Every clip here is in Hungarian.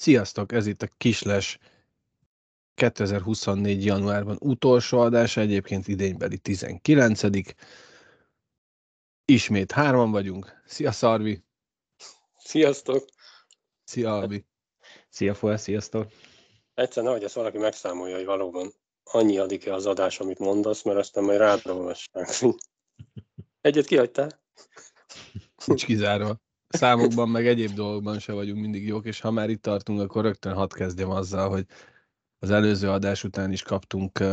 Sziasztok, ez itt a Kisles 2024. januárban utolsó adása, egyébként idénybeli 19. Ismét hárman vagyunk. Szia Szarvi! Sziasztok! Szia Albi! Szia Foel, sziasztok! Egyszer nehogy ezt valaki megszámolja, hogy valóban annyi adik-e az adás, amit mondasz, mert aztán majd rád olvassák. Egyet kihagytál? Nincs kizárva. Számokban, meg egyéb dolgokban se vagyunk mindig jók, és ha már itt tartunk, akkor rögtön hadd kezdjem azzal, hogy az előző adás után is kaptunk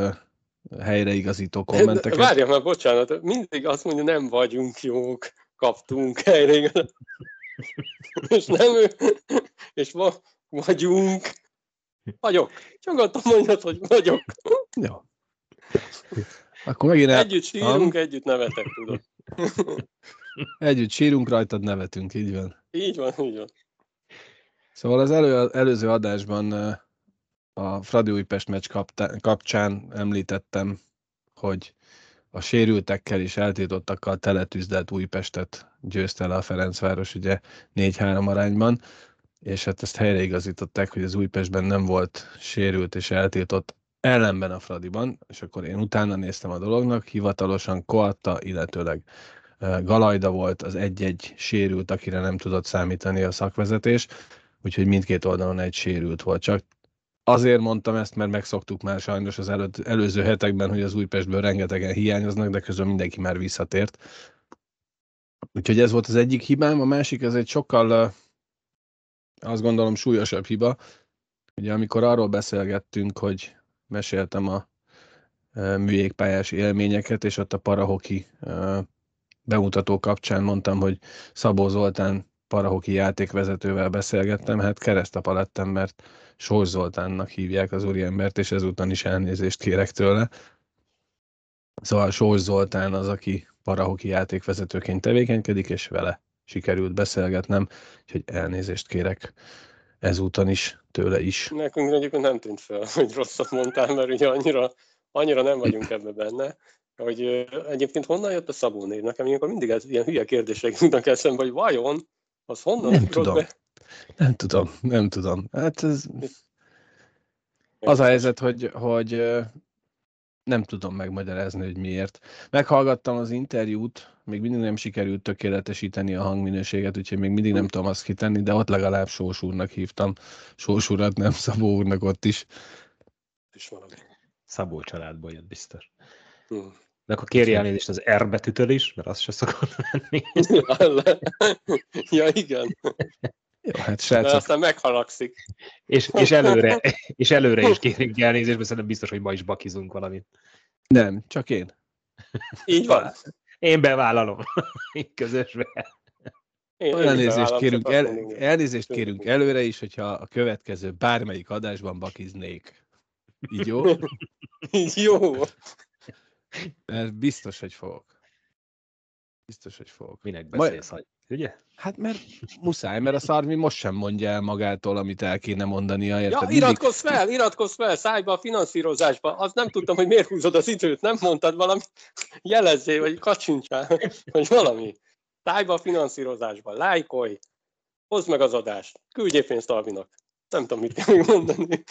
helyreigazító kommenteket. Várja már, bocsánat, mindig azt mondja, nem vagyunk jók, kaptunk helyreigazító. és nem ő, és ma vagyunk. Vagyok. Nyugodtan mondjad, hogy vagyok. Jó. Akkor megint el... Együtt sírunk, együtt nevetek, tudod. Együtt sírunk, rajtad nevetünk, így van. Így van, így van. Szóval az elő, előző adásban a Fradi Újpest meccs kapcsán említettem, hogy a sérültekkel és eltiltottakkal teletűzdelt Újpestet győzte le a Ferencváros ugye 4-3 arányban, és hát ezt helyreigazították, hogy az Újpestben nem volt sérült és eltiltott ellenben a Fradiban, és akkor én utána néztem a dolognak, hivatalosan Koatta, illetőleg Galajda volt az egy-egy sérült, akire nem tudott számítani a szakvezetés, úgyhogy mindkét oldalon egy sérült volt. Csak azért mondtam ezt, mert megszoktuk már sajnos az előtt, előző hetekben, hogy az Újpestből rengetegen hiányoznak, de közben mindenki már visszatért. Úgyhogy ez volt az egyik hibám, a másik ez egy sokkal, azt gondolom, súlyosabb hiba. Ugye amikor arról beszélgettünk, hogy meséltem a műjégpályás élményeket, és ott a parahoki bemutató kapcsán mondtam, hogy Szabó Zoltán parahoki játékvezetővel beszélgettem, hát keresztapa lettem, mert Sós Zoltánnak hívják az úriembert, és ezúttal is elnézést kérek tőle. Szóval Sós Zoltán az, aki parahoki játékvezetőként tevékenykedik, és vele sikerült beszélgetnem, úgyhogy elnézést kérek ezúton is, tőle is. Nekünk egyébként nem tűnt fel, hogy rosszat mondtál, mert ugye annyira, annyira nem vagyunk ebbe benne, hogy egyébként honnan jött a Szabó név? Nekem ilyenkor mindig ez, ilyen hülye kérdések jutnak eszembe, hogy vajon az honnan Nem tudom. Be? Nem tudom, nem tudom. Hát ez az a helyzet, hogy, hogy nem tudom megmagyarázni, hogy miért. Meghallgattam az interjút, még mindig nem sikerült tökéletesíteni a hangminőséget, úgyhogy még mindig nem tudom azt kitenni, de ott legalább Sós úrnak hívtam. Sós urat, nem Szabó úrnak ott is. is valami. Szabó családból jött biztos. Hm. De akkor kérj elnézést az R betűtől is, mert az se szokott lenni. ja, igen. Jó, hát De srácok, aztán meghalagszik. És, és, előre, és előre is kérünk elnézést, mert szerintem biztos, hogy ma is bakizunk valamit. nem, csak én. Így van. Én bevállalom. Közösbe. Én, én Elnézést kérünk, el, elnézést kérünk előre is, hogyha a következő bármelyik adásban bakiznék. Így jó? Jó. Mert biztos, hogy fogok. Biztos, hogy fogok. Minek Majd- beszélsz, hogy ugye? Hát mert muszáj, mert a szarmi most sem mondja el magától, amit el kéne mondania. Érted? Ja, Mindig- iratkozz fel, iratkozz fel, szállj be a finanszírozásba. Azt nem tudtam, hogy miért húzod az időt, nem mondtad valami, jelezzél, vagy kacsincsál, vagy valami. Szállj be a finanszírozásba, lájkolj, hozd meg az adást, küldjél pénzt Albinak. Nem tudom, mit kell még mondani.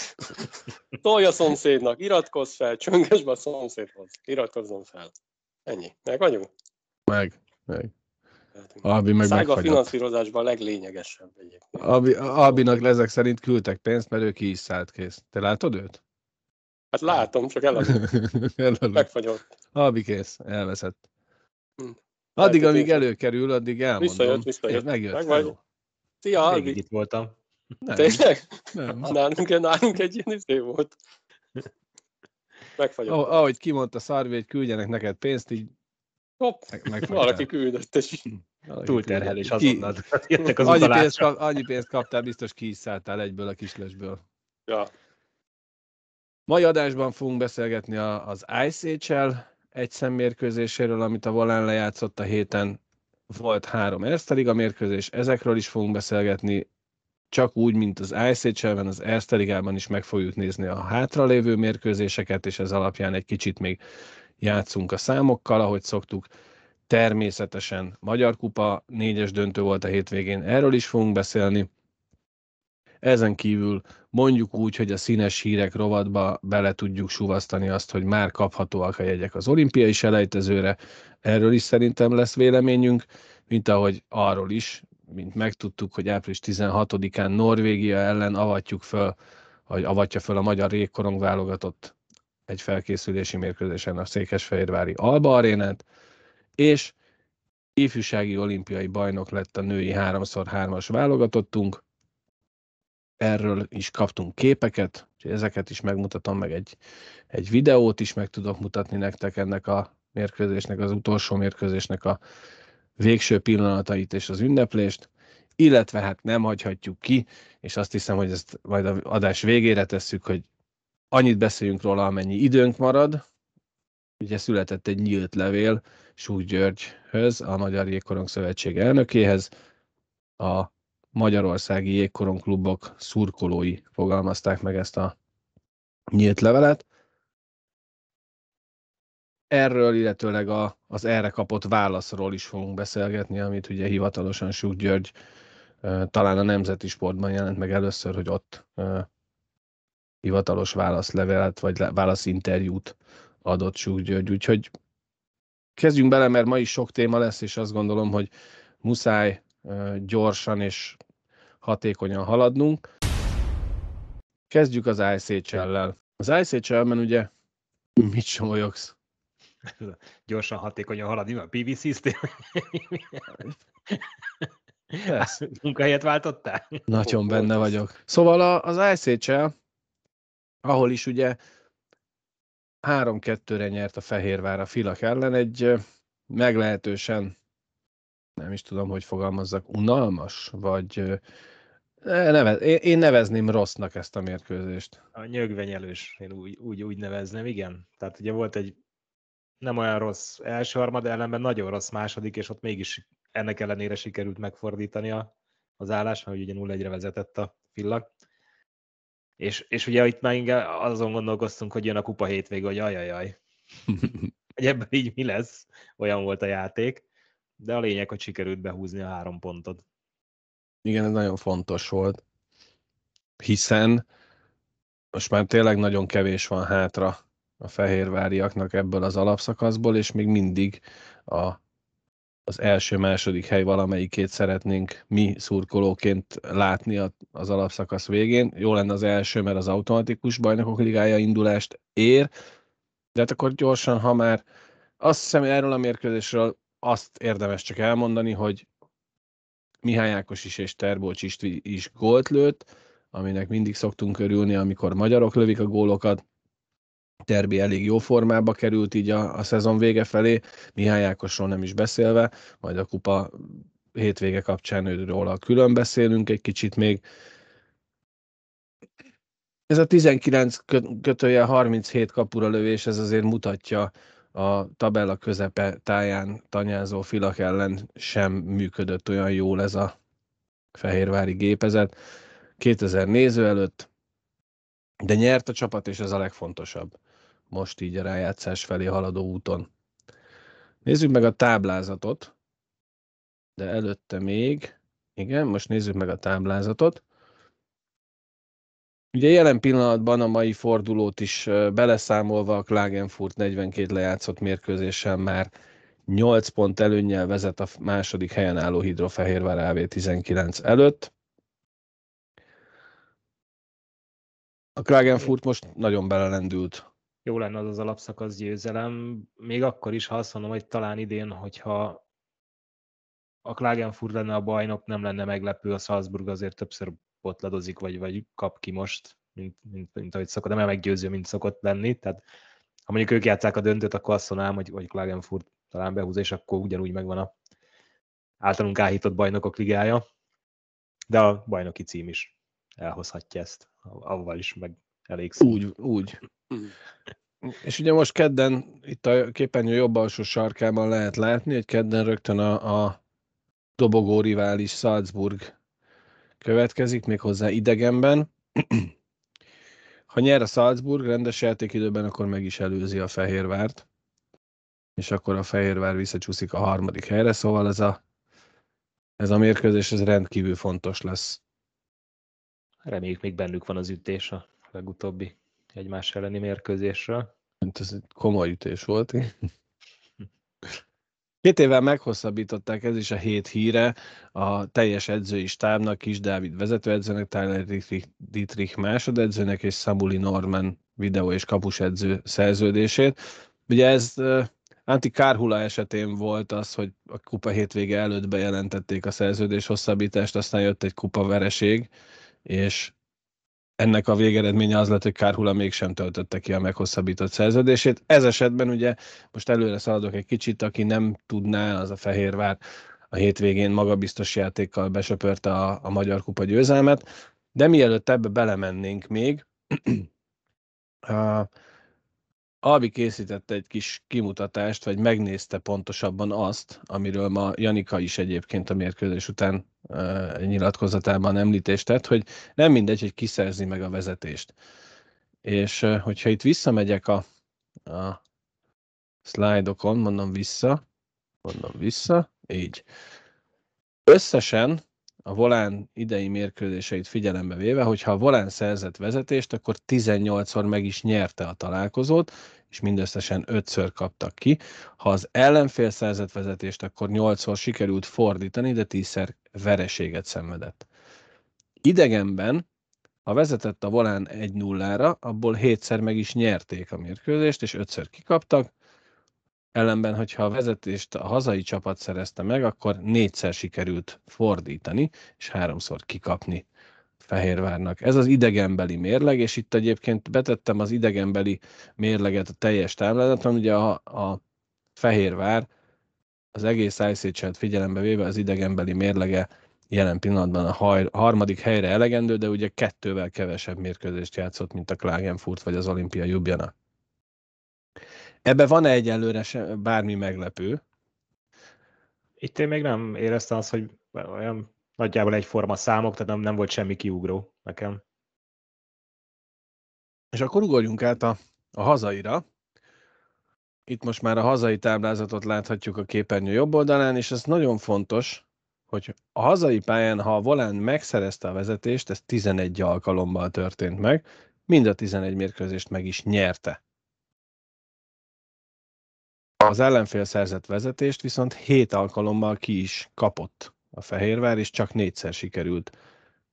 Tolj a szomszédnak, iratkozz fel, csönges be a szomszédhoz. Iratkozzon fel. Ennyi. Meg vagyunk? Meg, meg. Albi meg Szállj be a megfagyott. finanszírozásba a leglényegesebb egyébként. Albi, Albinak ezek szerint küldtek pénzt, mert ő ki is szállt kész. Te látod őt? Hát látom, csak eladom. Eladod. Megfagyott. Albi kész, elveszett. Hm. Addig, amíg előkerül, addig elmondom. Visszajött, visszajött. És Megjött. Meg. Szia, Végig Albi! itt voltam. Nem, Tényleg? nem. Nálunk, nálunk egy ilyen izé volt. Megfagyott. Ah- Ahogy kimondta Szarvi, hogy küldjenek neked pénzt, így Hopp, meg, valaki küldött, és Túlterhelés azonnal. Jöttek az Annyi pénzt, kap, annyi pénzt kaptál, biztos ki is szálltál egyből a kislesből. ja, Mai adásban fogunk beszélgetni a, az ICHL egy szemmérkőzéséről, amit a Volán lejátszott a héten. volt három Erste Liga mérkőzés, ezekről is fogunk beszélgetni, csak úgy, mint az ISHL-ben, az Erste Ligában is meg fogjuk nézni a hátralévő mérkőzéseket, és ez alapján egy kicsit még játszunk a számokkal, ahogy szoktuk. Természetesen Magyar Kupa négyes döntő volt a hétvégén, erről is fogunk beszélni. Ezen kívül mondjuk úgy, hogy a színes hírek rovatba bele tudjuk suvasztani azt, hogy már kaphatóak a jegyek az olimpiai selejtezőre. Erről is szerintem lesz véleményünk, mint ahogy arról is, mint megtudtuk, hogy április 16-án Norvégia ellen avatjuk föl, vagy avatja föl a magyar régkorong válogatott egy felkészülési mérkőzésen a Székesfehérvári Alba arénát, és ifjúsági olimpiai bajnok lett a női 3x3-as válogatottunk, erről is kaptunk képeket, úgyhogy ezeket is megmutatom, meg egy, egy videót is meg tudok mutatni nektek ennek a mérkőzésnek, az utolsó mérkőzésnek a végső pillanatait és az ünneplést, illetve hát nem hagyhatjuk ki, és azt hiszem, hogy ezt majd a adás végére tesszük, hogy annyit beszéljünk róla, amennyi időnk marad. Ugye született egy nyílt levél Súly Györgyhöz, a Magyar Jégkorong Szövetség elnökéhez. A magyarországi jégkorong klubok szurkolói fogalmazták meg ezt a nyílt levelet. Erről, illetőleg a, az erre kapott válaszról is fogunk beszélgetni, amit ugye hivatalosan Súk György talán a Nemzeti Sportban jelent meg először, hogy ott hivatalos válaszlevelet, vagy válaszinterjút adott Súk György. Úgyhogy kezdjünk bele, mert ma is sok téma lesz, és azt gondolom, hogy muszáj gyorsan és hatékonyan haladnunk. Kezdjük az ICHL-lel. Az ICHL-ben ugye mit csomolyogsz? Gyorsan, hatékonyan haladni, a PVC-ztél? Munkahelyet váltottál? Nagyon benne vagyok. Szóval az ICHL, ahol is ugye 3-2-re nyert a Fehérvár a Filak ellen, egy meglehetősen nem is tudom, hogy fogalmazzak, unalmas, vagy Nevez, én nevezném rossznak ezt a mérkőzést. A nyögvenyelős, én úgy, úgy, úgy nevezném, igen. Tehát ugye volt egy nem olyan rossz első harmad, ellenben nagyon rossz második, és ott mégis ennek ellenére sikerült megfordítani a, az állás, hogy ugye 0-1-re vezetett a fillak. És, és ugye itt már inkább azon gondolkoztunk, hogy jön a kupa hétvége, hogy ajajaj. hogy ebben így mi lesz, olyan volt a játék, de a lényeg, hogy sikerült behúzni a három pontot. Igen, ez nagyon fontos volt, hiszen most már tényleg nagyon kevés van hátra a fehérváriaknak ebből az alapszakaszból, és még mindig a, az első-második hely valamelyikét szeretnénk mi szurkolóként látni az alapszakasz végén. Jó lenne az első, mert az automatikus bajnokok ligája indulást ér, de hát akkor gyorsan, ha már azt hiszem, erről a mérkőzésről azt érdemes csak elmondani, hogy Mihály Ákos is és Terbolcs is, is gólt lőtt, aminek mindig szoktunk örülni, amikor magyarok lövik a gólokat. Terbi elég jó formába került így a, a szezon vége felé, Mihály Ákosról nem is beszélve, majd a kupa hétvége kapcsán őről külön beszélünk egy kicsit még. Ez a 19 kötője 37 kapura lövés, ez azért mutatja a tabella közepe táján tanyázó filak ellen sem működött olyan jól ez a fehérvári gépezet. 2000 néző előtt, de nyert a csapat, és ez a legfontosabb. Most így a rájátszás felé haladó úton. Nézzük meg a táblázatot, de előtte még, igen, most nézzük meg a táblázatot. Ugye jelen pillanatban a mai fordulót is beleszámolva a Klagenfurt 42 lejátszott mérkőzéssel már 8 pont előnnyel vezet a második helyen álló Hidrofehérvár AV 19 előtt. A Klagenfurt most nagyon belelendült. Jó lenne az az alapszakasz győzelem, még akkor is, ha azt mondom, hogy talán idén, hogyha a Klagenfurt lenne a bajnok, nem lenne meglepő, a Salzburg azért többször potladozik, vagy, vagy kap ki most, mint, mint, mint ahogy szokott, nem meggyőző, mint szokott lenni. Tehát ha mondjuk ők játszák a döntőt, akkor azt mondanám, hogy, hogy Klagenfurt talán behúz, és akkor ugyanúgy megvan a általunk áhított bajnokok ligája. De a bajnoki cím is elhozhatja ezt, avval is meg elég szó. Úgy, úgy. És ugye most kedden, itt a képernyő jobb alsó sarkában lehet látni, hogy kedden rögtön a, a dobogó rivális Salzburg következik, méghozzá idegenben. Ha nyer a Salzburg rendes játékidőben, akkor meg is előzi a Fehérvárt, és akkor a Fehérvár visszacsúszik a harmadik helyre, szóval ez a, ez a mérkőzés ez rendkívül fontos lesz. Reméljük még bennük van az ütés a legutóbbi egymás elleni mérkőzésről. Ez egy komoly ütés volt. Két évvel meghosszabbították, ez is a hét híre, a teljes edzői stábnak, Kis Dávid vezetőedzőnek, Tyler Dietrich másodedzőnek és Samuli Norman videó és kapus edző szerződését. Ugye ez Anti Kárhula esetén volt az, hogy a kupa hétvége előtt bejelentették a szerződés hosszabbítást, aztán jött egy kupa vereség, és ennek a végeredménye az lett, hogy Kárhula mégsem töltötte ki a meghosszabbított szerződését. Ez esetben ugye most előre szaladok egy kicsit, aki nem tudná, az a Fehérvár a hétvégén magabiztos játékkal besöpörte a, a Magyar Kupa győzelmet, de mielőtt ebbe belemennénk még, Albi készítette egy kis kimutatást, vagy megnézte pontosabban azt, amiről ma Janika is egyébként a mérkőzés után uh, nyilatkozatában említést tett, hogy nem mindegy, hogy kiszerzi meg a vezetést. És uh, hogyha itt visszamegyek a, a szlájdokon, mondom vissza, mondom vissza, így. Összesen a Volán idei mérkőzéseit figyelembe véve, hogyha a Volán szerzett vezetést, akkor 18-szor meg is nyerte a találkozót, és mindösszesen 5-ször kaptak ki. Ha az ellenfél szerzett vezetést, akkor 8-szor sikerült fordítani, de 10-szer vereséget szenvedett. Idegenben, ha vezetett a Volán 1-0-ra, abból 7-szer meg is nyerték a mérkőzést, és 5-ször kikaptak, Ellenben, hogyha a vezetést a hazai csapat szerezte meg, akkor négyszer sikerült fordítani, és háromszor kikapni Fehérvárnak. Ez az idegenbeli mérleg, és itt egyébként betettem az idegenbeli mérleget a teljes táblázaton, ugye a, a Fehérvár az egész ICH-et figyelembe véve az idegenbeli mérlege jelen pillanatban a harmadik helyre elegendő, de ugye kettővel kevesebb mérkőzést játszott, mint a Klagenfurt vagy az Olimpia Ljubljana. Ebbe van-e egyelőre se, bármi meglepő? Itt én még nem éreztem azt, hogy olyan nagyjából egyforma számok, tehát nem, nem volt semmi kiugró nekem. És akkor ugorjunk át a, a hazaira. Itt most már a hazai táblázatot láthatjuk a képernyő jobb oldalán, és ez nagyon fontos, hogy a hazai pályán, ha a Volán megszerezte a vezetést, ez 11 alkalommal történt meg, mind a 11 mérkőzést meg is nyerte. Az ellenfél szerzett vezetést viszont 7 alkalommal ki is kapott a Fehérvár, és csak négyszer sikerült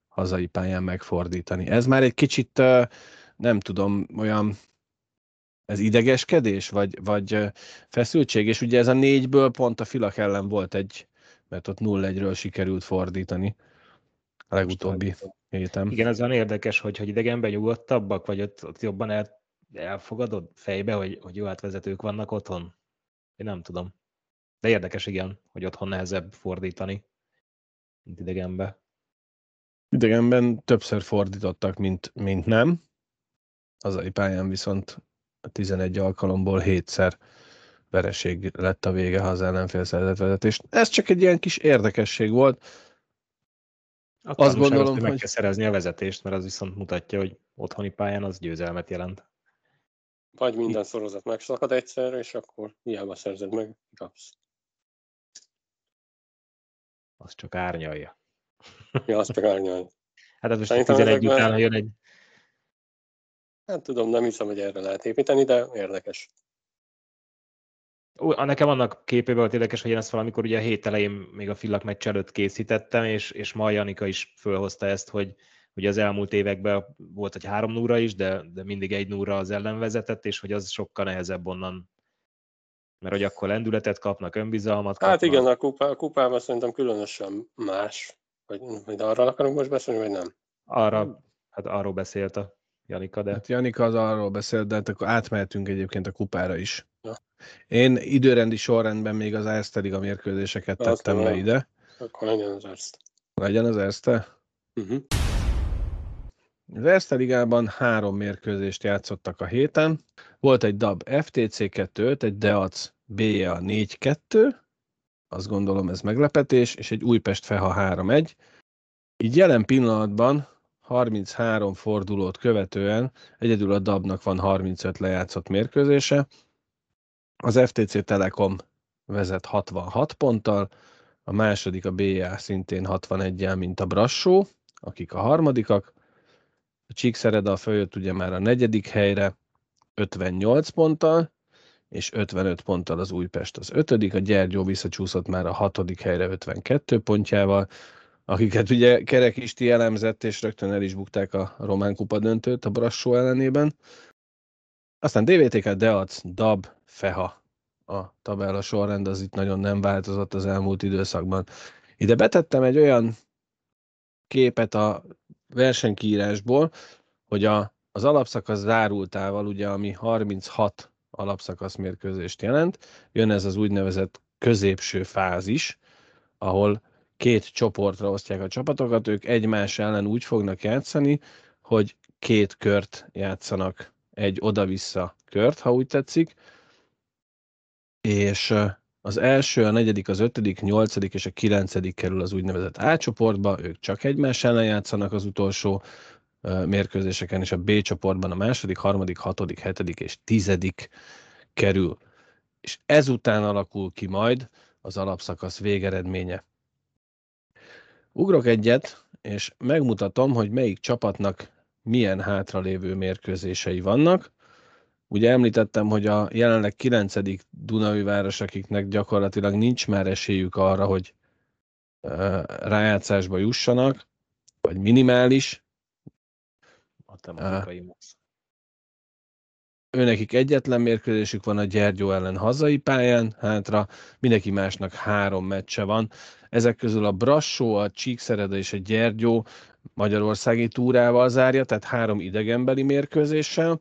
hazai pályán megfordítani. Ez már egy kicsit, nem tudom, olyan ez idegeskedés, vagy, vagy feszültség, és ugye ez a négyből pont a Filak ellen volt egy, mert ott 0-1-ről sikerült fordítani a legutóbbi héten. Igen, ez olyan érdekes, hogy, hogy idegenben nyugodtabbak, vagy ott, ott jobban el, elfogadod fejbe, hogy, hogy jó átvezetők vannak otthon? Én nem tudom. De érdekes, igen, hogy otthon nehezebb fordítani, mint idegenbe. Idegenben többször fordítottak, mint, mint nem. Hazai pályán viszont a 11 alkalomból 7-szer vereség lett a vége, ha az ellenfél szerzett vezetést. Ez csak egy ilyen kis érdekesség volt. A Azt gondolom, hogy meg kell szerezni a vezetést, mert az viszont mutatja, hogy otthoni pályán az győzelmet jelent. Vagy minden szorozat megszakad egyszerre, és akkor hiába szerzed meg, kapsz. Az csak árnyalja. Ja, az csak árnyalja. Hát ez most Szerintem 11 után, ha jön egy... Hát tudom, nem hiszem, hogy erre lehet építeni, de érdekes. Ó, nekem annak képében volt érdekes, hogy én ezt valamikor ugye a hét elején még a Fillak meccs előtt készítettem, és, és ma Janika is fölhozta ezt, hogy, Ugye az elmúlt években volt egy három núra is, de, de mindig egy núra az ellen vezetett, és hogy az sokkal nehezebb onnan mert hogy akkor lendületet kapnak, önbizalmat kapnak. Hát igen, a, kupá, a kupában szerintem különösen más. Vagy, vagy arra akarunk most beszélni, vagy nem? Arra, hát arról beszélt a Janika, de... Hát Janika az arról beszélt, de hát akkor átmehetünk egyébként a kupára is. Ja. Én időrendi sorrendben még az Erztedig a mérkőzéseket tettem le ide. Akkor legyen az Erste. Legyen az Erste? Uh-huh. Az Erste Ligában három mérkőzést játszottak a héten. Volt egy DAB FTC 2 egy DEAC BA 4-2, azt gondolom ez meglepetés, és egy Újpest Feha 3-1. Így jelen pillanatban 33 fordulót követően egyedül a Dabnak van 35 lejátszott mérkőzése, az FTC Telekom vezet 66 ponttal, a második a BA szintén 61-jel, mint a Brassó, akik a harmadikak, Csíkszereda följött ugye már a negyedik helyre 58 ponttal, és 55 ponttal az Újpest az ötödik, a Gyergyó visszacsúszott már a hatodik helyre 52 pontjával, akiket ugye Kerek Isti elemzett, és rögtön el is bukták a Román Kupa döntőt a Brassó ellenében. Aztán DVTK, Deac, Dab, Feha a tabella sorrend, az itt nagyon nem változott az elmúlt időszakban. Ide betettem egy olyan képet a versenykiírásból, hogy a, az alapszakasz zárultával, ugye, ami 36 alapszakasz mérkőzést jelent, jön ez az úgynevezett középső fázis, ahol két csoportra osztják a csapatokat, ők egymás ellen úgy fognak játszani, hogy két kört játszanak, egy oda-vissza kört, ha úgy tetszik, és az első, a negyedik, az ötödik, nyolcadik és a kilencedik kerül az úgynevezett A csoportba, ők csak egymás ellen játszanak az utolsó mérkőzéseken, és a B csoportban a második, harmadik, hatodik, hetedik és tizedik kerül. És ezután alakul ki majd az alapszakasz végeredménye. Ugrok egyet, és megmutatom, hogy melyik csapatnak milyen hátralévő mérkőzései vannak. Ugye említettem, hogy a jelenleg 9. Dunai város, akiknek gyakorlatilag nincs már esélyük arra, hogy rájátszásba jussanak, vagy minimális. Matematikai Őnekik egyetlen mérkőzésük van a Gyergyó ellen hazai pályán, hátra mindenki másnak három meccse van. Ezek közül a Brassó, a Csíkszereda és a Gyergyó magyarországi túrával zárja, tehát három idegenbeli mérkőzéssel.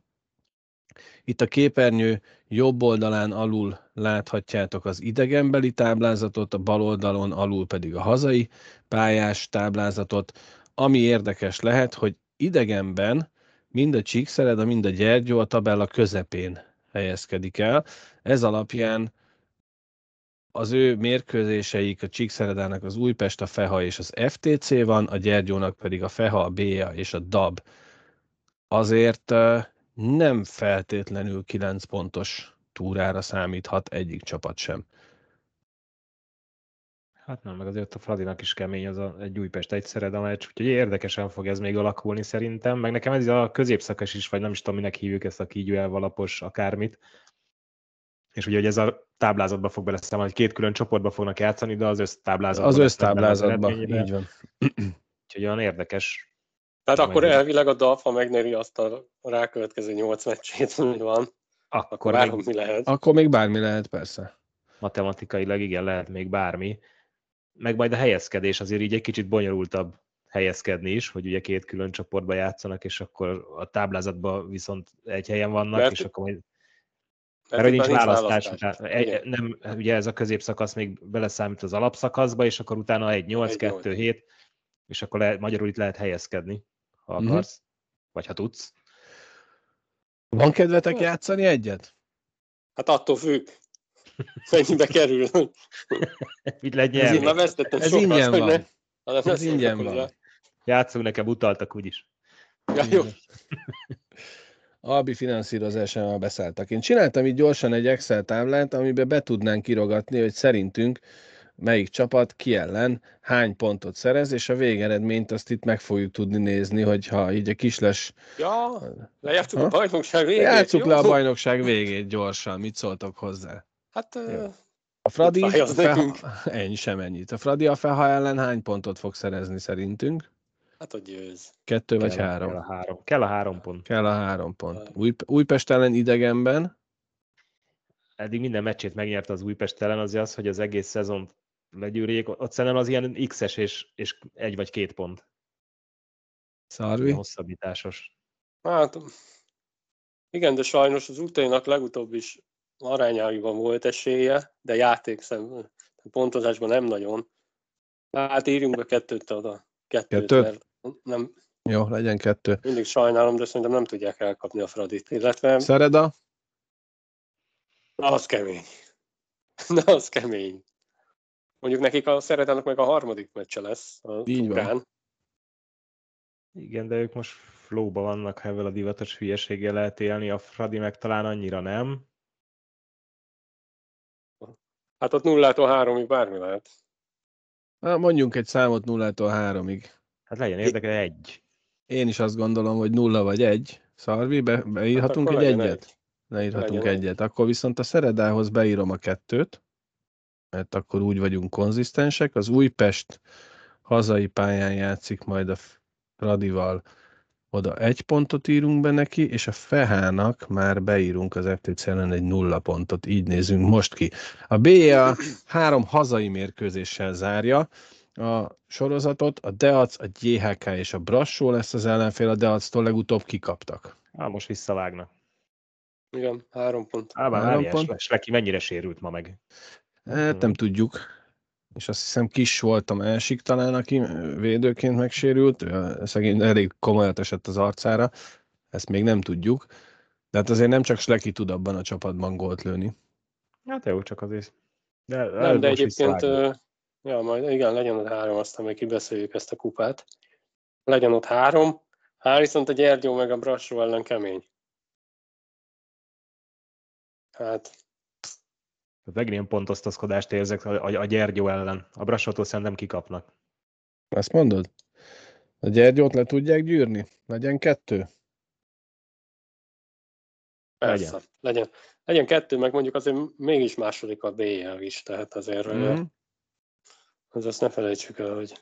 Itt a képernyő jobb oldalán alul láthatjátok az idegenbeli táblázatot, a bal oldalon alul pedig a hazai pályás táblázatot. Ami érdekes lehet, hogy idegenben mind a Csíkszereda, mind a Gyergyó a tabella közepén helyezkedik el. Ez alapján az ő mérkőzéseik a Csíkszeredának az Újpest, a Feha és az FTC van, a Gyergyónak pedig a Feha, a BA és a DAB. Azért nem feltétlenül 9 pontos túrára számíthat egyik csapat sem. Hát nem, meg azért a Fradinak is kemény az a, egy Újpest egyszerre, de meccs, úgyhogy érdekesen fog ez még alakulni szerintem, meg nekem ez a középszakas is, vagy nem is tudom, minek hívjuk ezt a kígyó elvalapos akármit, és ugye hogy ez a táblázatba fog beleszámolni, hogy két külön csoportba fognak játszani, de az össztáblázatban. Az össztáblázatban, így van. Úgyhogy olyan érdekes. Tehát akkor elvileg a DAF, ha megnyeri azt a rákövetkező nyolc meccsét, hogy van, akkor, akkor bármi még, lehet. Akkor még bármi lehet, persze. Matematikailag igen, lehet még bármi. Meg majd a helyezkedés azért így egy kicsit bonyolultabb helyezkedni is, hogy ugye két külön csoportba játszanak, és akkor a táblázatban viszont egy helyen vannak, Mert, és akkor majd mert hogy nincs választás, választás. Egy, nem, ugye ez a középszakasz még beleszámít az alapszakaszba, és akkor utána egy 8-2-7, és akkor le, magyarul itt lehet helyezkedni, ha mm-hmm. akarsz, vagy ha tudsz. Van kedvetek játszani egyet? Hát attól függ. Mennyibe kerül. Mit nyerni? Ez, ez ingyen van. Ne, ez ingyen van. Játszunk nekem, utaltak úgyis. Ja, jó. Albi finanszírozásával beszálltak. Én csináltam így gyorsan egy Excel táblát, amiben be tudnánk kirogatni, hogy szerintünk melyik csapat ki ellen hány pontot szerez, és a végeredményt azt itt meg fogjuk tudni nézni, hogyha így a kisles... Ja, lejátszuk ha? a bajnokság végét. Játsszuk jó? le a bajnokság végét gyorsan, mit szóltok hozzá? Hát... Jó. A Fradi, a feha, ennyi sem ennyit. A Fradi a Feha ellen hány pontot fog szerezni szerintünk? Hát, hogy győz. Kettő kell, vagy három? Kell a három. Kell a három pont. Kell a három pont. Új, Újpest ellen idegenben? Eddig minden meccsét megnyerte az Újpest ellen, azért az, hogy az egész szezon legyűrjék. Ott szerintem az ilyen X-es és, és egy vagy két pont. Szarvi? Hosszabbításos. Hát, igen, de sajnos az utáinak legutóbb is arányaiban volt esélye, de játékszem, pontozásban nem nagyon. Hát írjunk be kettőt oda. Kettőt, kettőt? Mert nem, Jó, legyen kettő. Mindig sajnálom, de szerintem nem tudják elkapni a Fradit. Illetve... Szereda? Na, az kemény. Na, az kemény. Mondjuk nekik a Szeredának meg a harmadik meccse lesz a Így van. Ukrán. Igen, de ők most flóba vannak, ha ezzel a divatos hülyeséggel lehet élni, a Fradi meg talán annyira nem. Hát ott nullától háromig bármi lehet. Na, mondjunk egy számot nullától háromig. Hát legyen érdeke egy. Én is azt gondolom, hogy nulla vagy egy. Szarvi, be, beírhatunk Hát egy egyet? Leírhatunk Legyen egy. egyet. Akkor viszont a Szeredához beírom a kettőt, mert akkor úgy vagyunk konzisztensek. Az Újpest hazai pályán játszik majd a Fradival, oda egy pontot írunk be neki, és a Fehának már beírunk az FTC ellen egy nulla pontot, így nézünk most ki. A BA három hazai mérkőzéssel zárja a sorozatot, a Deac, a GHK és a Brassó lesz az ellenfél, a Deactól legutóbb kikaptak. Á, most visszavágnak. Igen, három pont. Á, bár Három pont. Sleki mennyire sérült ma meg? Hát nem tudjuk. És azt hiszem kis volt a másik talán, aki védőként megsérült. Szegény elég komolyat esett az arcára. Ezt még nem tudjuk. De hát azért nem csak Sleki tud abban a csapatban gólt lőni. Hát jó, csak azért. De, Nem, de egyébként, ja, majd igen, legyen ott három, aztán még kibeszéljük ezt a kupát. Legyen ott három, hát viszont a Gyergyó meg a Brassó ellen kemény. Hát, Tehát Megint ilyen pontosztozkodást érzek a, a, a Gyergyó ellen. A Brassótól szerintem kikapnak. Azt mondod? A Gyergyót le tudják gyűrni? Legyen kettő? persze, Legyen. legyen. legyen. kettő, meg mondjuk azért mégis második a BL is, tehát azért mm. az azt ne felejtsük el, hogy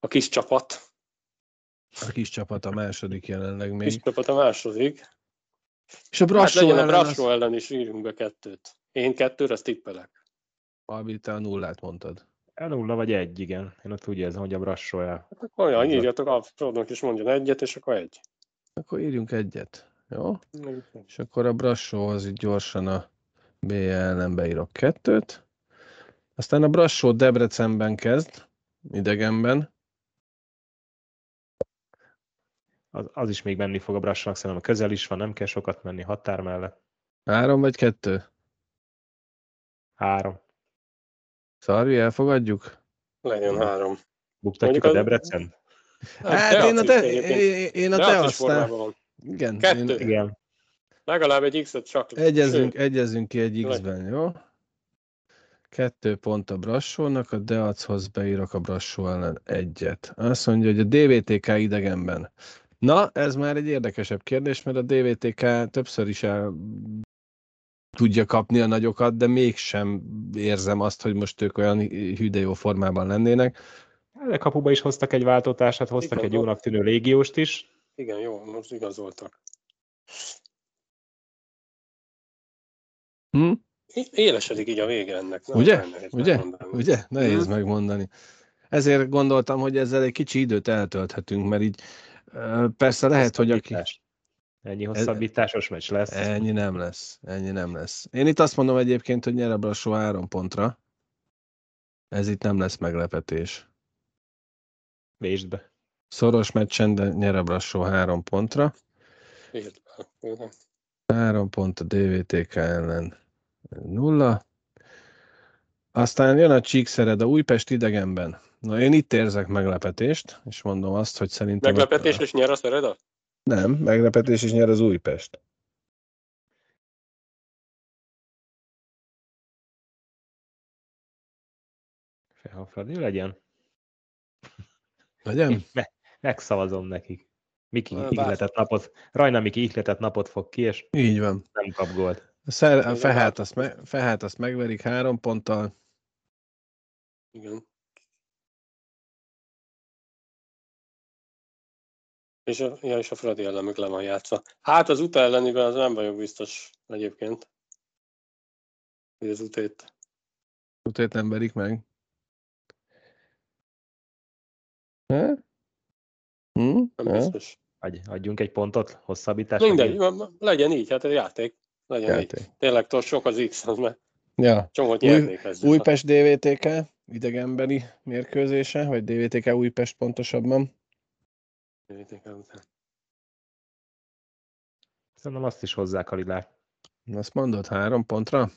a kis csapat, A kis csapat a második jelenleg kis még. csapat a második. És a Hát Brassó legyen a ellen Brassó az... ellen is írjunk be kettőt. Én kettőre azt tippelek. Albi, te a nullát mondtad. El nulla vagy egy, igen. Én ott úgy érzem, hogy a Brassó el. Hát Akkor olyan, Ez a- írjatok, a Frodónak is mondjon egyet, és akkor egy. Akkor írjunk egyet. Jó? És akkor a Brassóhoz így gyorsan a B ellen beírok kettőt. Aztán a Brassó Debrecenben kezd, idegenben. Az, az is még menni fog a Brassónak, szerintem a közel is van, nem kell sokat menni határ mellett. Három vagy kettő? Három. Szarvi, elfogadjuk? Legyen három. Buktatjuk Mondjuk a Debrecen? Hát én a te, én, a te aztán... Igen, Kettő. én, Igen. Legalább egy X-et csak. Egyezünk, Sőt, egyezünk ki egy X-ben, jó? Kettő pont a Brassónak, a Deachoz beírok a Brassó ellen egyet. Azt mondja, hogy a DVTK idegenben. Na, ez már egy érdekesebb kérdés, mert a DVTK többször is el tudja kapni a nagyokat, de mégsem érzem azt, hogy most ők olyan hű de jó formában lennének. De kapuba is hoztak egy váltótársat, hoztak Igen, egy jónak tűnő légióst is. Igen, jó, most igazoltak. Hm? Élesedik így a vége ennek. nem? Ugye? Nehéz Ugye? megmondani. Ugye? Nehéz Mhm. megmondani. Ezért gondoltam, hogy ezzel egy kicsi időt eltölthetünk, mert így persze lehet, hogy aki... Hosszabbítás. Ennyi hosszabbításos meccs lesz. Ennyi nem lesz. Ennyi nem lesz. Én itt azt mondom egyébként, hogy nyer a Brassó három pontra. Ez itt nem lesz meglepetés. Vésd be. Szoros meccsen, de nyer a Brassó három pontra. Írd be. Három pont a DVTK ellen. Nulla. Aztán jön a Csíkszered a Újpest idegenben. Na én itt érzek meglepetést, és mondom azt, hogy szerintem... Meglepetés és nyer a Szereda? Nem, meglepetés is nyer az Újpest. Ha Fradi legyen. Legyen? Me- megszavazom nekik. Miki Bár- ihletett napot, Rajna Miki ihletett napot fog ki, és Így van. nem kap gólt. A, szer, fehát, hát- azt me, fehát azt megverik három ponttal. Igen. És a, ja, és a Fradi ellen meg le van játszva. Hát az UTA elleniben az nem vagyok biztos egyébként. Hogy az utét. Utét nem verik meg. Ha? Hm? Nem Ha? biztos. Adj, adjunk egy pontot, hosszabbítás. Mindegy, ma- legyen így, hát egy játék. Legyen így. Játék. Tényleg tudod, sok az X, az mert Ja. csomót Új- nyernék ezzel. Újpest DVTK idegenbeli mérkőzése, vagy DVTK Újpest pontosabban. Szerintem azt is hozzá Kalilát. Azt mondod három pontra?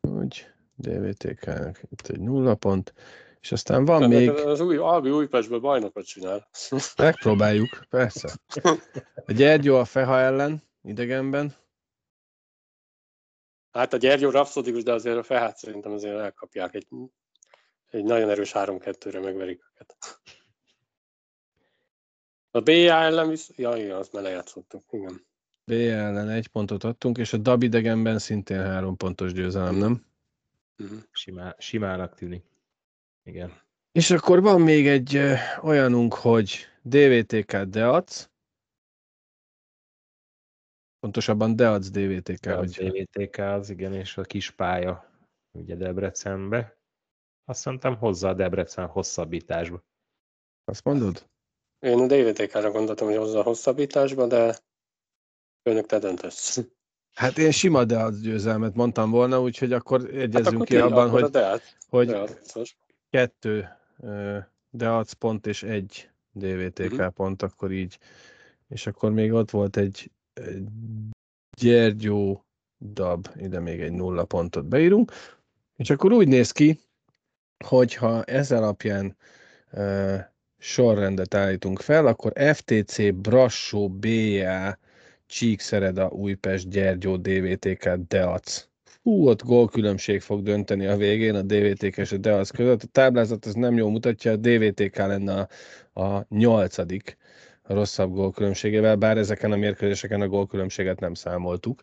Úgy, DVTK-nak itt egy nulla pont, és aztán van Tehát még, Az új, Albi Újpestből bajnokot csinál. megpróbáljuk, persze. A Gyergyó a Feha ellen, idegenben, Hát a Gyergyó rapszodikus, de azért a Fehát szerintem azért elkapják. Egy, egy nagyon erős 3-2-re megverik őket. A BA ellen visz... Ja, igen, azt már lejátszottuk, igen. B ellen egy pontot adtunk, és a Dab idegenben szintén három pontos győzelem, nem? Mhm. Simá, simának tűnik. Igen. És akkor van még egy ö, olyanunk, hogy DVTK Deac, pontosabban Deac DVTK, A hogy DVTK az, igen, és a kis pálya, ugye Debrecenbe. Azt mondtam, hozzá a Debrecen hosszabbításba. azt mondod? Én a DVTK-ra gondoltam, hogy hozza a hosszabbításba, de önök te döntesz. Hát én sima Deac győzelmet mondtam volna, úgyhogy akkor egyezünk Hát akkor ki abban, hogy, Deát, hogy biztos. kettő Deac pont és egy DVTK Mhm. pont, akkor így. És akkor még ott volt egy, Gyergyó Dab, ide még egy nulla pontot beírunk. És akkor úgy néz ki, hogyha ez alapján sorrendet állítunk fel, akkor FTC, Brassó, BA, Csíkszereda, Újpest, Gyergyó, DVTK, Deac. Hú, ott gólkülönbség fog dönteni a végén a DVTK és a Deac között. A táblázat az nem jól mutatja, a DVTK lenne a, a nyolcadik a rosszabb gólkülönbségével, bár ezeken a mérkőzéseken a gólkülönbséget nem számoltuk.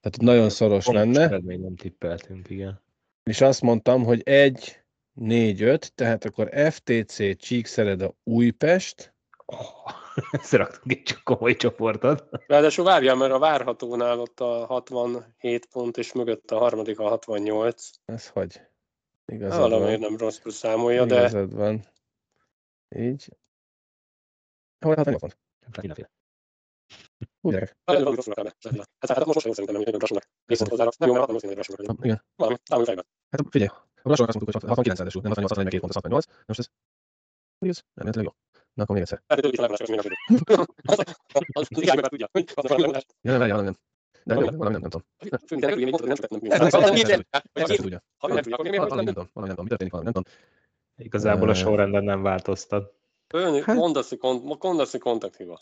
Tehát nagyon szoros Pontos lenne. nem tippeltünk, igen. És azt mondtam, hogy 1, 4, 5, tehát akkor FTC, Csíkszereda, Újpest, Oh, összeraktunk egy csak komoly csoportot. Ráadásul várjál, mert a várhatónál ott a 67 pont, és mögött a harmadik a 68. ez hogy? Igazad Valamiért van. nem rosszul számolja, de Igazad van. Így. Hol 68 pont? Gyerekek. Hát, most sem szerintem, hogy Brassónak viszont hozzá. Nem jó, mert mondom, hogy Igen. Valami, valami fejben. Hát figyelj, a Brassónak azt mondtuk, hogy 69 ráadásul, nem 68, 42 pont, az 68. Na Most ez... Hogy ez? Nem, ez jó. Na akkor még egyszer. Hát, ők is még nem Az az igen, meg tudja. hogy az valami nem Ja, nem, valami nem. De valami, nem, nem tudom. Hogy nem nem nem nem Valami nem nem tudom, valami nem tudom. Mi történik, valami nem tudom. Igazából a sorrenden nem változtat. Ön, Hát- mondasz, hogy mondasz, hogy kontakthiba.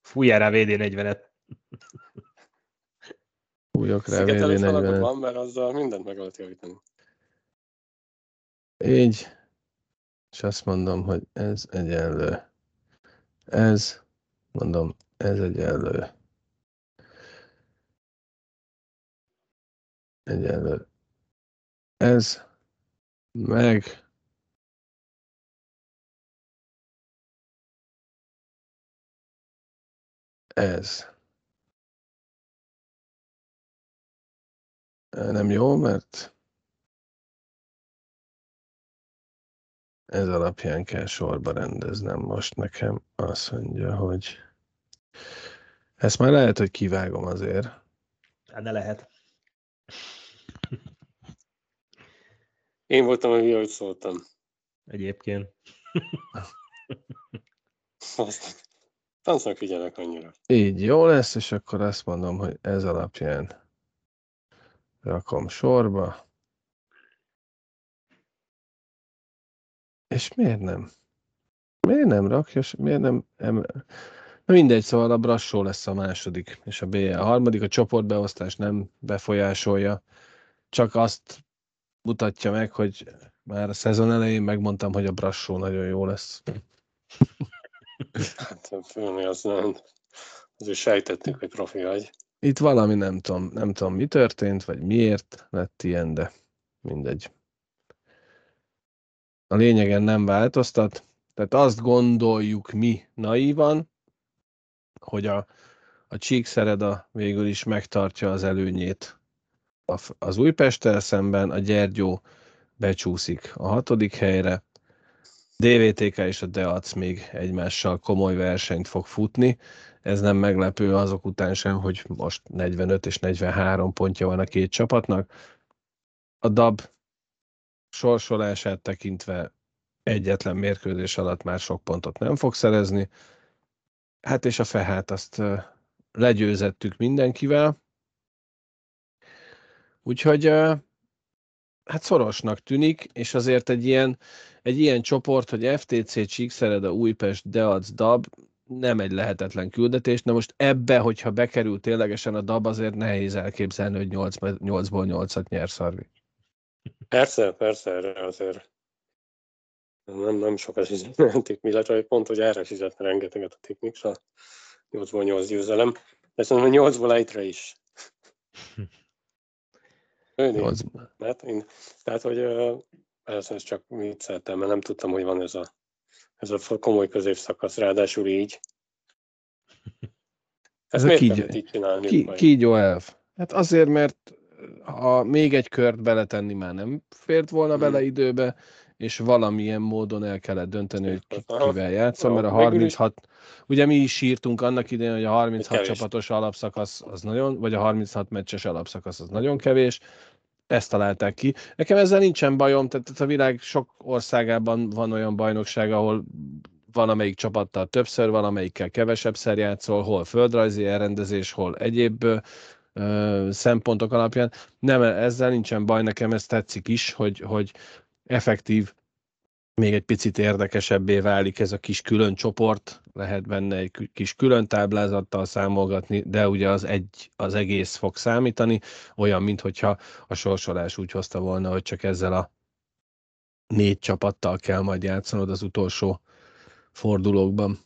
Fújjál rá VD40-et. Újok rá, Szigetelés alakot VD40. van, mert azzal mindent meg lehet javítani. Így. És azt mondom, hogy ez egyenlő. Ez, mondom, ez egyenlő. Egyenlő. Ez, meg, ez. Nem jó, mert ez alapján kell sorba rendeznem most nekem. Azt mondja, hogy ezt már lehet, hogy kivágom azért. Hát ne lehet. Én voltam a hülye, hogy szóltam. Egyébként. Azt Tansznak figyelek annyira. Így jó lesz, és akkor azt mondom, hogy ez alapján rakom sorba. És miért nem? Miért nem rakja? s- Miért nem? Em... Na mindegy, szóval a Brassó lesz a második, és a B a harmadik. A csoportbeosztás nem befolyásolja, csak azt mutatja meg, hogy már a szezon elején megmondtam, hogy a Brassó nagyon jó lesz. Hát főni az nem. Azért sejtettük, hogy profi vagy. Itt valami nem tudom, nem tudom mi történt, vagy miért lett ilyen, de mindegy. A lényegen nem változtat, tehát azt gondoljuk mi naívan, hogy a, a Csíkszereda végül is megtartja az előnyét az Újpesttel szemben, a Gyergyó becsúszik a hatodik helyre, DVTK és a Deac még egymással komoly versenyt fog futni. Ez nem meglepő azok után sem, hogy most 45 és 43 pontja van a két csapatnak. A DAB sorsolását tekintve egyetlen mérkőzés alatt már sok pontot nem fog szerezni. Hát és a Fehát azt legyőzettük mindenkivel. Úgyhogy hát szorosnak tűnik, és azért egy ilyen, egy ilyen csoport, hogy FTC, Csíkszereda, Újpest, Deac, Dab, nem egy lehetetlen küldetés. Na most ebbe, hogyha bekerül ténylegesen a DAB, azért nehéz elképzelni, hogy 8, 8-ból 8-at nyer Szarvi. Persze, persze, erre azért nem, nem sokat fizetnek illetve pont, hogy erre fizetne rengeteget a Tikmix, a 8-ból 8 győzelem. De szerintem a 8-ból 1 is. Őni, mert én, tehát, hogy persze ez csak vicceltem, mert nem tudtam, hogy van ez a, ez a komoly középszakasz, ráadásul így. Ezt ez miért kígy, így csinálni? Ki, kígyó elv. Hát azért, mert ha még egy kört beletenni már nem fért volna hmm. bele időbe, és valamilyen módon el kellett dönteni, hogy ki, kivel játszom, mert a 36, ugye mi is sírtunk annak idején, hogy a 36 csapatos alapszakasz az nagyon, vagy a 36 meccses alapszakasz az nagyon kevés, ezt találták ki. Nekem ezzel nincsen bajom, tehát a világ sok országában van olyan bajnokság, ahol van amelyik csapattal többször, van amelyikkel kevesebbszer játszol, hol földrajzi elrendezés, hol egyéb ö, szempontok alapján. Nem, ezzel nincsen baj, nekem ez tetszik is, hogy, hogy effektív, még egy picit érdekesebbé válik ez a kis külön csoport, lehet benne egy kis külön táblázattal számolgatni, de ugye az egy, az egész fog számítani, olyan, mintha a sorsolás úgy hozta volna, hogy csak ezzel a négy csapattal kell majd játszanod az utolsó fordulókban.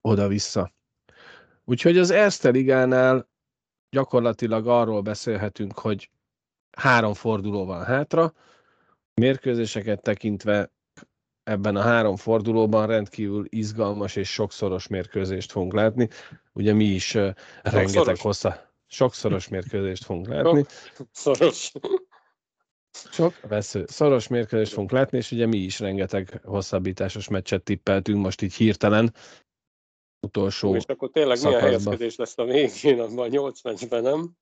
Oda-vissza. Úgyhogy az Erste Ligánál gyakorlatilag arról beszélhetünk, hogy három forduló van hátra, mérkőzéseket tekintve ebben a három fordulóban rendkívül izgalmas és sokszoros mérkőzést fogunk látni. Ugye mi is uh, rengeteg hossza, sokszoros mérkőzést fogunk látni. Szoros. Sok vesző. Szoros mérkőzést fogunk látni, és ugye mi is rengeteg hosszabbításos meccset tippeltünk most így hirtelen. Utolsó És akkor tényleg szakaszba. milyen helyezkedés lesz a végén abban a nyolc meccsben, nem?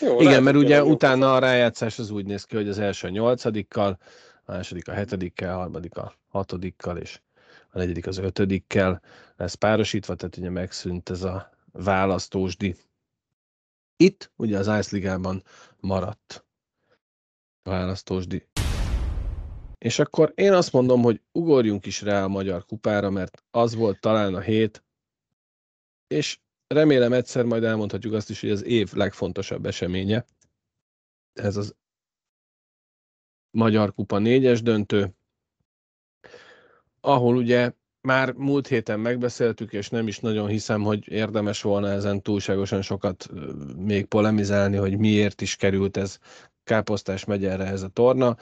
Jó, Igen, mert ugye utána a rájátszás az úgy néz ki, hogy az első a nyolcadikkal, a második a hetedikkel, a harmadik a hatodikkal, és a negyedik az ötödikkel lesz párosítva, tehát ugye megszűnt ez a választósdi. Itt ugye az Ice Ligában maradt választósdi. És akkor én azt mondom, hogy ugorjunk is rá a Magyar Kupára, mert az volt talán a hét, és remélem egyszer majd elmondhatjuk azt is, hogy az év legfontosabb eseménye. Ez az Magyar Kupa négyes döntő, ahol ugye már múlt héten megbeszéltük, és nem is nagyon hiszem, hogy érdemes volna ezen túlságosan sokat még polemizálni, hogy miért is került ez Káposztás megyerre ez a torna.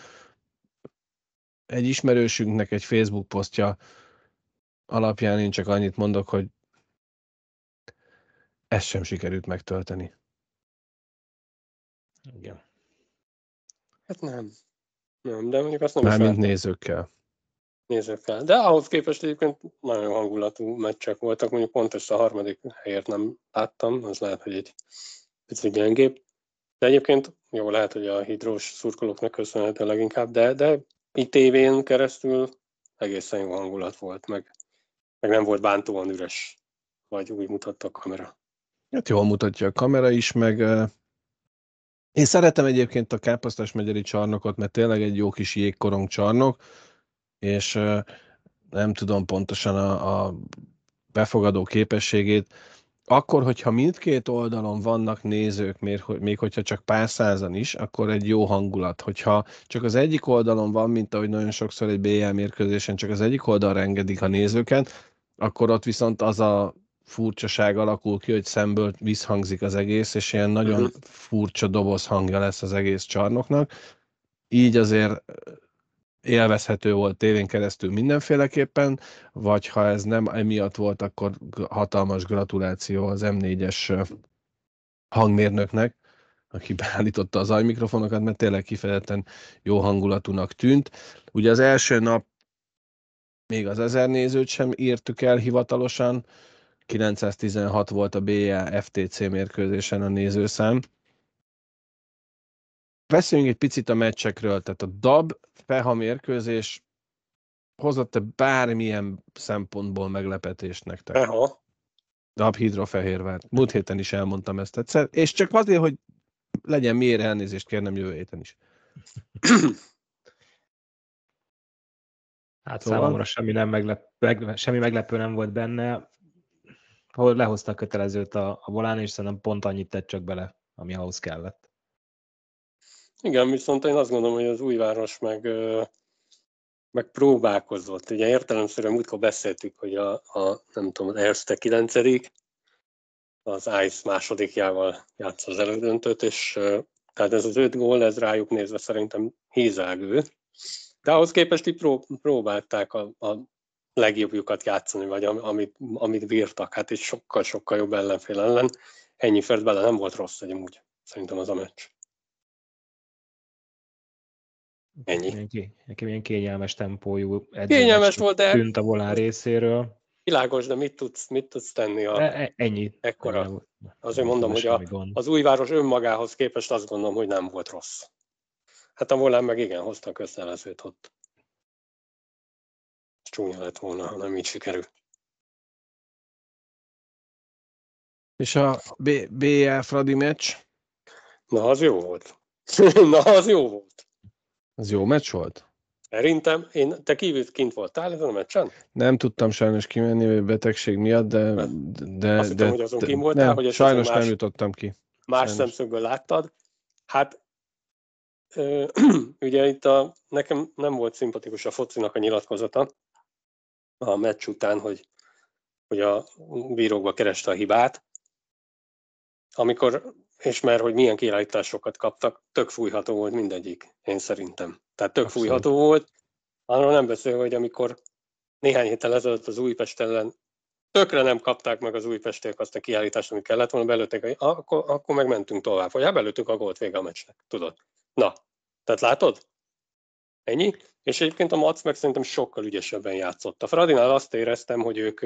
Egy ismerősünknek egy Facebook posztja alapján én csak annyit mondok, hogy ezt sem sikerült megtölteni. Igen. Hát nem. Nem, de mondjuk azt nem Mármint nézőkkel. Nézőkkel. De ahhoz képest egyébként nagyon hangulatú meccsek voltak, mondjuk pont ezt a harmadik helyért nem láttam, az lehet, hogy egy picit gyengébb. De egyébként jó, lehet, hogy a hidrós szurkolóknak köszönhető leginkább, de, de itt tévén keresztül egészen jó hangulat volt, meg, meg nem volt bántóan üres, vagy úgy mutatta a kamera. Hát jól mutatja a kamera is, meg én szeretem egyébként a Káposztás megyeri csarnokot, mert tényleg egy jó kis jégkorong csarnok, és nem tudom pontosan a, a befogadó képességét. Akkor, hogyha mindkét oldalon vannak nézők, még hogyha csak pár százan is, akkor egy jó hangulat. Hogyha csak az egyik oldalon van, mint ahogy nagyon sokszor egy BL mérkőzésen csak az egyik oldalra engedik a nézőket, akkor ott viszont az a furcsaság alakul ki, hogy szemből visszhangzik az egész, és ilyen nagyon uh-huh. furcsa doboz hangja lesz az egész csarnoknak. Így azért élvezhető volt tévén keresztül mindenféleképpen, vagy ha ez nem emiatt volt, akkor hatalmas gratuláció az M4-es hangmérnöknek, aki beállította az ajmikrofonokat, mert tényleg kifejezetten jó hangulatúnak tűnt. Ugye az első nap még az ezer nézőt sem írtuk el hivatalosan, 916 volt a BA FTC mérkőzésen a nézőszám. Beszéljünk egy picit a meccsekről, tehát a DAB Feha mérkőzés hozott-e bármilyen szempontból meglepetést nektek? Feha. DAB Hidrofehérvár. Múlt héten is elmondtam ezt egyszer, és csak azért, hogy legyen miért elnézést kérnem jövő héten is. Hát Szóval? számomra semmi, nem meglep, meg, semmi meglepő nem volt benne. Ahol lehozta a kötelezőt a, a volán, és szerintem pont annyit tett csak bele, ami ahhoz kellett. Igen, viszont én azt gondolom, hogy az újváros meg, meg próbálkozott. Ugye értelemszerűen múltkor beszéltük, hogy a, a nem tudom, az Erste 9 az Ice másodikjával játsza az elődöntőt, és tehát ez az öt gól, ez rájuk nézve szerintem hízelgő. De ahhoz képest így pró- próbálták a, a legjobbjukat játszani, vagy am- amit, amit bírtak, hát egy sokkal-sokkal jobb ellenfél ellen. Ennyi fért bele nem volt rossz egyébként, szerintem az a meccs. Ennyi. Ilyen, nekem ilyen kényelmes tempójú Kényelmes volt, de tűnt a volán részéről. világos, de mit tudsz, mit tudsz tenni? A, E- e- Ennyi. Ekkora. Ennyi. Azért mondom, hogy a, az újváros önmagához képest azt gondolom, hogy nem volt rossz. Hát a volán meg igen, hozta a közelezőt ott. Csúnya lett volna, ha nem így sikerül. És a B- BL Fradi meccs, Na, az jó volt. Na, az jó volt. az jó meccs volt? Szerintem, én, te kívül kint voltál ezen a meccsen? Nem tudtam sajnos kimenni a betegség miatt, de... de, Azt hittem, de hogy azon de- voltál, nem, hogy ezt sajnos más- nem jutottam ki. Más Sajnos. szemszögből láttad. Hát, ö, ugye itt a, nekem nem volt szimpatikus a focinak a nyilatkozata a meccs után, hogy, hogy a bírókba kereste a hibát, amikor, és mert hogy milyen kiállításokat kaptak, tök fújható volt mindegyik, én szerintem. Tehát tök Abszolút. fújható volt. Arról nem beszél, hogy amikor néhány héttel ezelőtt az Újpest ellen tökre nem kapták meg az újpestiek azt a kiállítást, amit kellett volna, belőtték, akkor, akkor meg mentünk tovább. Vagy hát belőttük a gólt vége a meccsnek, tudod. Na, tehát látod? Ennyi. És egyébként a Mac meg szerintem sokkal ügyesebben játszott. A Fradinál azt éreztem, hogy ők,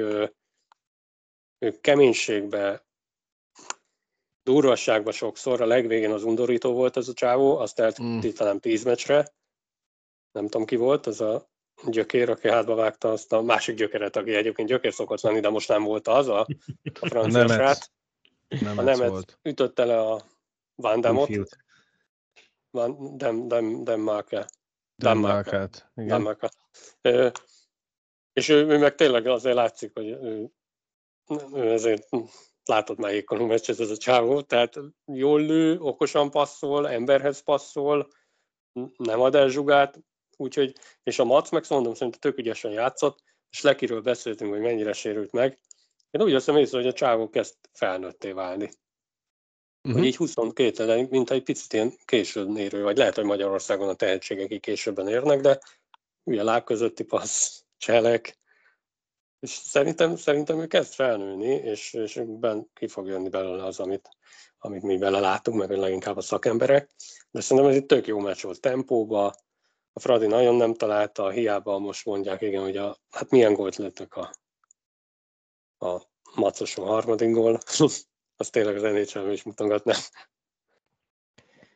ők keménységbe, durvasságba sokszor, a legvégén az undorító volt ez a csávó, azt Mm. eltítanám tíz meccsre. Nem tudom ki volt, az a gyökér, aki hátba vágta azt a másik gyökeret, aki egyébként gyökér szokott lenni, de most nem volt az, a, a francia srác. Nem A ez Nemec volt. ütötte le a Van Damot. Van Dem, Dem, Demmarke. Danmarka. Danmarkát. Igen. Danmarka. Ö, És ő, ő, meg tényleg azért látszik, hogy ő, ő ezért látod már ékon meccset ez a csávó, tehát jól lő, okosan passzol, emberhez passzol, nem ad el zsugát, úgyhogy, és a Mac meg mondom, szerintem tök ügyesen játszott, és Lekiről beszéltünk, hogy mennyire sérült meg. Én úgy veszem észre, hogy a csávó kezd felnőtté válni. Mhm. Hogy így 22 de mint egy picit ilyen későn érő, vagy lehet, hogy Magyarországon a tehetségek így későbben érnek, de ugye láb közötti passz, cselek, és szerintem, szerintem ő kezd felnőni, és, és ben ki fog jönni belőle az, amit, amit mi bele látunk, meg leginkább a szakemberek. De szerintem ez egy tök jó meccs volt tempóba, a Fradi nagyon nem találta, hiába most mondják, igen, hogy a, hát milyen gólt lettek a, a macoson harmadik gól, az tényleg az nhl is mutogatná.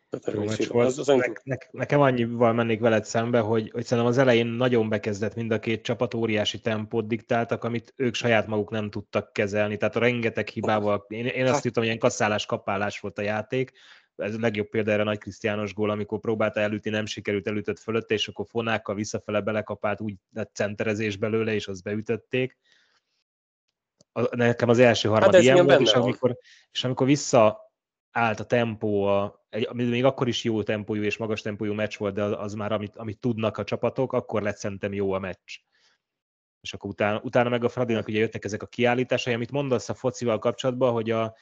Tehát Jó. Az- az Ne, ne, nekem annyival mennék veled szembe, hogy, hogy szerintem az elején nagyon bekezdett mind a két csapat, óriási tempót diktáltak, amit ők saját maguk nem tudtak kezelni. Tehát a rengeteg hibával, én, én azt hittem, ilyen kasszálás, kapálás volt a játék. Ez a legjobb példa erre Nagy Krisztiános gól, amikor próbálta elütni, nem sikerült, elütött fölött, és akkor fonákkal visszafele belekapált, úgy lett centerezés belőle, és azt beütötték. A, nekem az első harmad Hát ilyen volt, és amikor, és amikor vissza állt a tempó, a, egy, még akkor is jó tempójú és magas tempójú meccs volt, de az, az már, amit, amit tudnak a csapatok, akkor lett szerintem jó a meccs. És akkor utána, utána meg a Fradinak ugye jöttek ezek a kiállításai, amit mondasz a focival kapcsolatban, hogy a,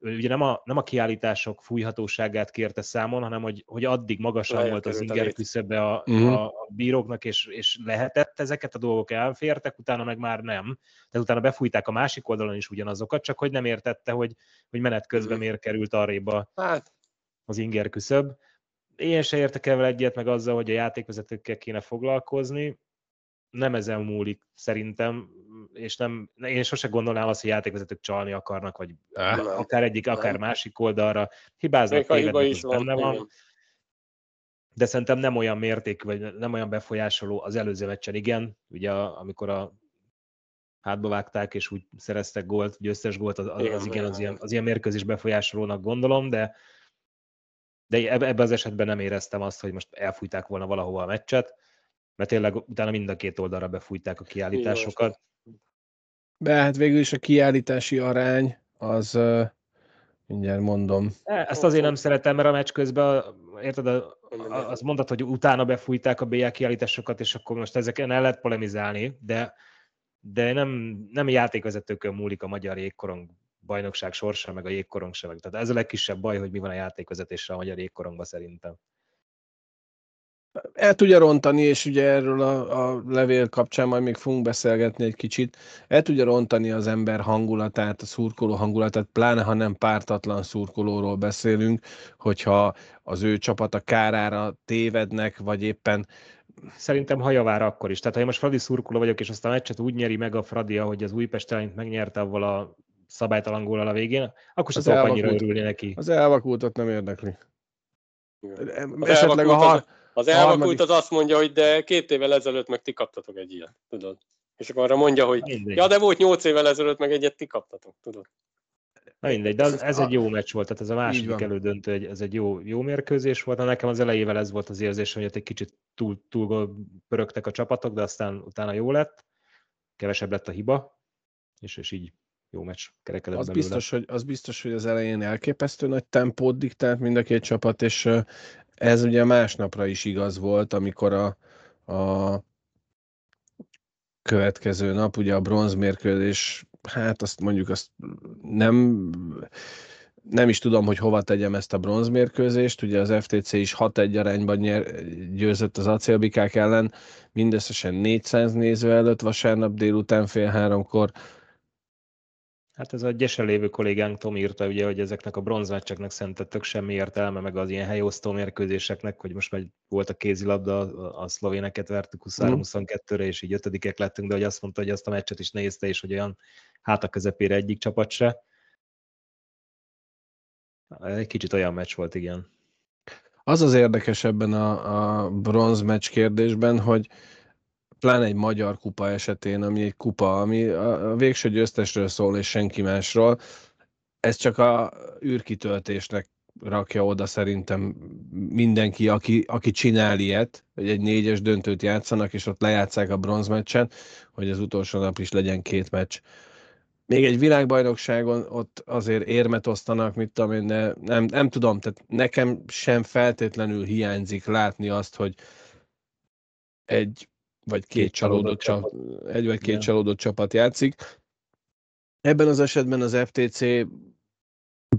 ugye nem a, nem a kiállítások fújhatóságát kérte számon, hanem hogy, hogy addig magasan Lejjebb volt az inger küszöbe a, Mhm. a, a bíróknak, és, és lehetett ezeket a dolgok elfértek, utána meg már nem. Tehát utána befújták a másik oldalon is ugyanazokat, csak hogy nem értette, hogy, hogy menet közben Mhm. miért került arrébb a, Hát, az inger küszöb. Én se értek el egyet, meg azzal, hogy a játékvezetőkkel kéne foglalkozni. Nem ezen múlik szerintem, és nem, én sose gondolnám azt, hogy játékvezetők csalni akarnak, vagy Á, akár egyik, akár Nem. másik oldalra. Hibáznak, még a hiba tévednek, is van. benne van, igen. de szerintem nem olyan mértékű, vagy nem olyan befolyásoló az előző meccsen, igen, ugye a, amikor a hátba vágták, és úgy szereztek gólt, győztes gólt, az, az, Igen, az igen, az ilyen, az ilyen mérkőzés befolyásolónak gondolom, de de ebbe az esetben nem éreztem azt, hogy most elfújták volna valahova a meccset, mert tényleg utána mind a két oldalra befújták a kiállításokat. De hát végül is a kiállítási arány az, mindjárt mondom. E, ezt azért nem szeretem, mert a meccs közben, érted, az mondtad, hogy utána befújták a BL kiállításokat, és akkor most ezeken el lehet polemizálni, de, de nem, nem játékvezetőkön múlik a magyar jégkorong bajnokság sorsa, meg a jégkorong sem. Tehát ez a legkisebb baj, hogy mi van a játékvezetéssel a magyar jégkorongban szerintem el tudja rontani, és ugye erről a, a levél kapcsán majd még fogunk beszélgetni egy kicsit, el tudja rontani az ember hangulatát, a szurkoló hangulatát, pláne ha nem pártatlan szurkolóról beszélünk, hogyha az ő csapata kárára tévednek, vagy éppen Szerintem hajavára akkor is. Tehát ha én most Fradi szurkoló vagyok, és azt a meccset úgy nyeri meg a Fradi, hogy az Újpest ellent megnyerte avval a szabálytalan gólal a végén, akkor sem tudok annyira örülni neki. Az elvakultat nem érdekli. Esetleg a har- az elvakult az azt mondja, hogy de két évvel ezelőtt meg ti kaptatok egy ilyet, tudod? És akkor arra mondja, hogy mindegy. ja, de volt nyolc évvel ezelőtt meg egyet ti kaptatok, tudod? Na mindegy, de ez, ez egy jó meccs volt, tehát ez a második elődöntő, ez egy jó, jó mérkőzés volt. Na nekem az elejével ez volt az érzés, hogy ott egy kicsit túl, túl pörögtek a csapatok, de aztán utána jó lett, kevesebb lett a hiba, és, és így jó meccs kerekedett az biztos, hogy, az biztos, hogy az elején elképesztő nagy tempót diktált mind a két csapat, és ez ugye másnapra is igaz volt, amikor a, a következő nap, ugye a bronzmérkőzés, hát azt mondjuk azt nem, nem is tudom, hogy hova tegyem ezt a bronzmérkőzést, ugye az FTC is 6-1 arányban nyer, győzött az acélbikák ellen, mindösszesen 400 néző előtt vasárnap délután fél háromkor, Hát ez a gyesen lévő kollégánk Tom írta, ugye, hogy ezeknek a bronzmeccseknek szentettök semmi értelme, meg az ilyen helyosztó mérkőzéseknek, hogy most már volt a kézilabda, a szlovéneket vertük 23-22-re, és így ötödikek lettünk, de hogy azt mondta, hogy azt a meccset is nézte, és hogy olyan hát a közepére egyik csapat se. Egy kicsit olyan meccs volt, igen. Az az érdekes ebben a, a bronz kérdésben, hogy pláne egy magyar kupa esetén, ami egy kupa, ami a végső győztesről szól, és senki másról, ez csak a űrkitöltésnek rakja oda szerintem mindenki, aki, aki csinál ilyet, hogy egy négyes döntőt játszanak, és ott lejátszák a bronzmeccsen, hogy az utolsó nap is legyen két meccs. Még egy világbajnokságon ott azért érmet osztanak, mit tudom én, de nem, nem tudom, tehát nekem sem feltétlenül hiányzik látni azt, hogy egy vagy két, csalódott, csapat, egy vagy két csalódott csapat játszik. Ebben az esetben az FTC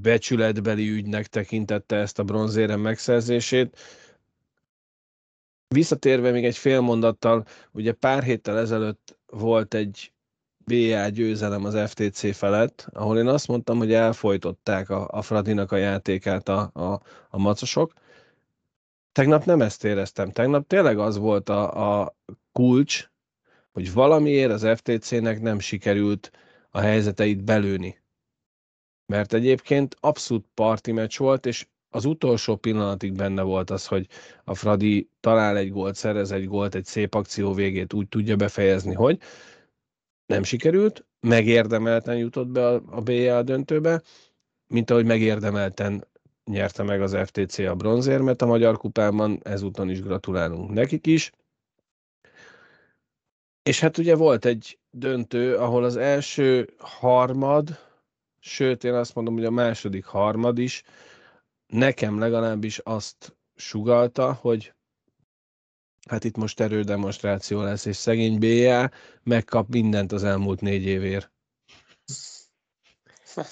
becsületbeli ügynek tekintette ezt a bronzérem megszerzését. Visszatérve még egy fél mondattal, ugye pár héttel ezelőtt volt egy BA győzelem az FTC felett, ahol én azt mondtam, hogy elfolytották a, a Fradinak a játékát a, a, a macosok. Tegnap nem ezt éreztem. Tegnap tényleg az volt a, a kulcs, hogy valamiért az FTC-nek nem sikerült a helyzeteit belőni. Mert egyébként abszolút parti meccs volt, és az utolsó pillanatig benne volt az, hogy a Fradi talál egy gólt, szerez egy gólt, egy szép akció végét úgy tudja befejezni, hogy nem sikerült, megérdemelten jutott be a, a BL döntőbe, mint ahogy megérdemelten nyerte meg az FTC a bronzérmet a Magyar Kupában, ezúton is gratulálunk nekik is. És hát ugye volt egy döntő, ahol az első harmad, sőt én azt mondom, hogy a második harmad is, nekem legalábbis azt sugalta, hogy hát itt most erődemonstráció lesz, és szegény BA megkap mindent az elmúlt négy évért.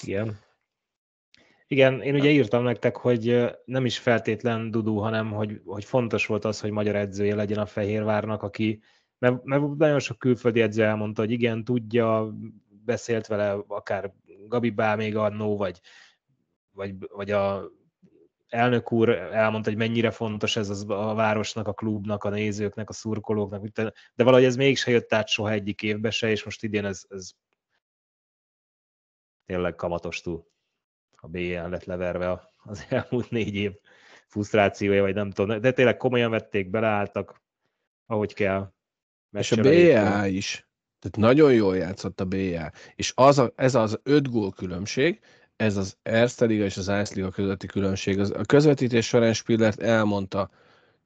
Igen. Igen, én ugye írtam nektek, hogy nem is feltétlen Dudu, hanem hogy, hogy fontos volt az, hogy magyar edzője legyen a Fehérvárnak, aki mert, mert nagyon sok külföldi edző elmondta, hogy igen, tudja, beszélt vele akár Gabi Bá még annó, vagy, vagy, vagy a elnök úr elmondta, hogy mennyire fontos ez a városnak, a klubnak, a nézőknek, a szurkolóknak, de valahogy ez mégse jött át soha egyik évbe se, és most idén ez, ez tényleg kamatos túl. A BL lett leverve az elmúlt négy év frusztrációja, vagy nem tudom, de tényleg komolyan vették, beleálltak, ahogy kell. És a BA is. Tehát nagyon jól játszott a BA. És az a, ez az öt gól különbség, ez az Erste Liga és az Ice Liga közötti különbség. A közvetítés során Spillert elmondta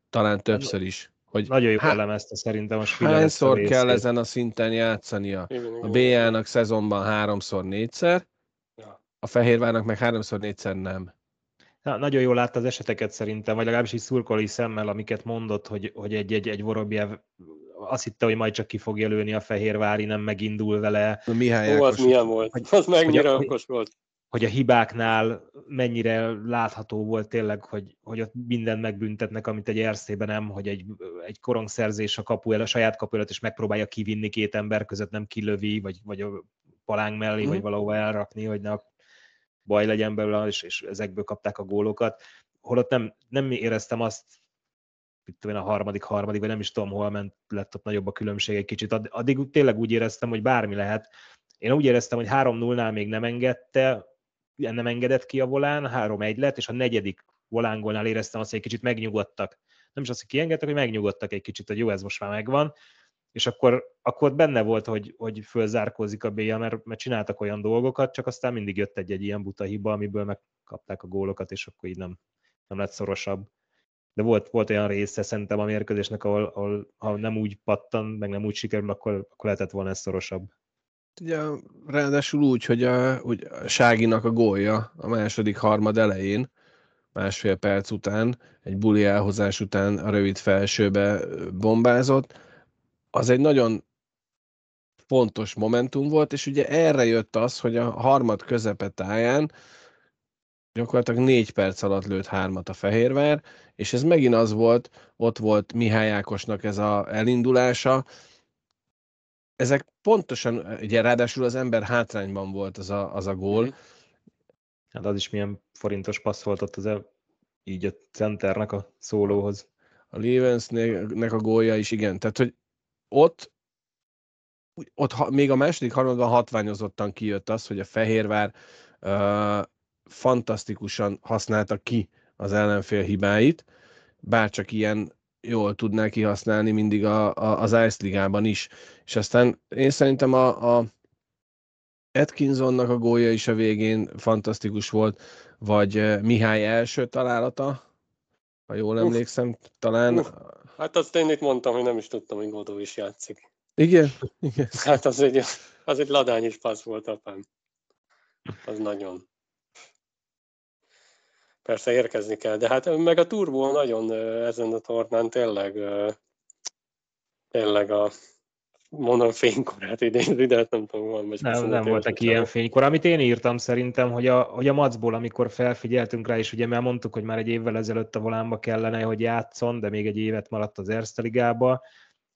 talán többször is, hogy Nagyon jó há- elemezte szerintem a Spiller a hányszor kell ezen a szinten játszania. Igen, A. BA-nak szezonban háromszor, négyszer, Ja. a Fehérvárnak meg háromszor, négyszer nem. Na, nagyon jól látta az eseteket szerintem, vagy legalábbis így szurkolói szemmel, amiket mondott, hogy, hogy egy, egy, egy Vorobjev azt hitte, hogy majd csak ki fogja lőni a Fehérvári, nem megindul vele, A Mihály Ó, az Ákos, milyen volt? hogy- Az mennyire okos volt. hogy a hibáknál mennyire látható volt tényleg, hogy, hogy ott mindent megbüntetnek, amit egy erszében nem, hogy egy, egy korongszerzés a kapu el, a saját kapu előtt, és megpróbálja kivinni két ember között, nem kilövi, vagy, vagy a palánk mellé, Mhm. vagy valahova elrakni, hogy ne baj legyen belőle, és, és ezekből kapták a gólokat. Holott nem, nem éreztem azt, mit tudom én, a harmadik, harmadik, vagy nem is tudom, hol ment, lett ott nagyobb a különbség egy kicsit. Add- Addig tényleg úgy éreztem, hogy bármi lehet. Én úgy éreztem, hogy 3-0-nál még nem engedte, nem engedett ki a volán, 3-1 lett, és a negyedik volángolnál éreztem azt, hogy egy kicsit megnyugodtak. Nem is azt, hogy kiengedtek, hogy megnyugodtak egy kicsit, hogy jó, ez most már megvan. És akkor, akkor benne volt, hogy, hogy fölzárkózik a BL, mert, mert csináltak olyan dolgokat, csak aztán mindig jött egy-egy ilyen buta hiba, amiből megkapták a gólokat, és akkor így nem, nem lett szorosabb. De volt, volt olyan része szerintem a mérkőzésnek, ahol, ahol ha nem úgy pattan, meg nem úgy sikerül, akkor, akkor lehetett volna ez szorosabb. Ugye, ráadásul úgy, hogy a, úgy a Ságinak a gólja a második harmad elején, másfél perc után, egy buli elhozás után a rövid felsőbe bombázott, az egy nagyon fontos momentum volt, és ugye erre jött az, hogy a harmad közepe táján gyakorlatilag négy perc alatt lőtt hármat a Fehérvár, és ez megint az volt, ott volt Mihály Ákosnak ez a elindulása, ezek pontosan, ugye ráadásul az ember hátrányban volt az a, az a gól. Hát az is milyen forintos passz volt ott az el, így a centernek a szólóhoz. a Levensnek a gólja is, igen. Tehát, hogy ott, ott ha, még a második harmadban hatványozottan kijött az, hogy a Fehérvár uh, fantasztikusan használta ki az ellenfél hibáit, bárcsak ilyen jól tudná kihasználni mindig a, a, az Ice Ligában is. És aztán én szerintem a, a Atkinsonnak a gólja is a végén fantasztikus volt, vagy Mihály első találata, ha jól emlékszem, talán. Uff. Hát azt én itt mondtam, hogy nem is tudtam, hogy Godó is játszik. Igen, igen. Hát az egy, az egy ladányos passz volt apám. Az nagyon. Persze érkezni kell, de hát meg a turbo nagyon ezen a tornán tényleg tényleg a mondom fénykorát idézi, de hát nem tudom, van vagy Nem, 25 nem voltak ilyen fénykor. Amit én írtam szerintem, hogy a, hogy a Macból, amikor felfigyeltünk rá, és ugye már mondtuk, hogy már egy évvel ezelőtt a volánba kellene, hogy játszon, de még egy évet maradt az Erste Ligába,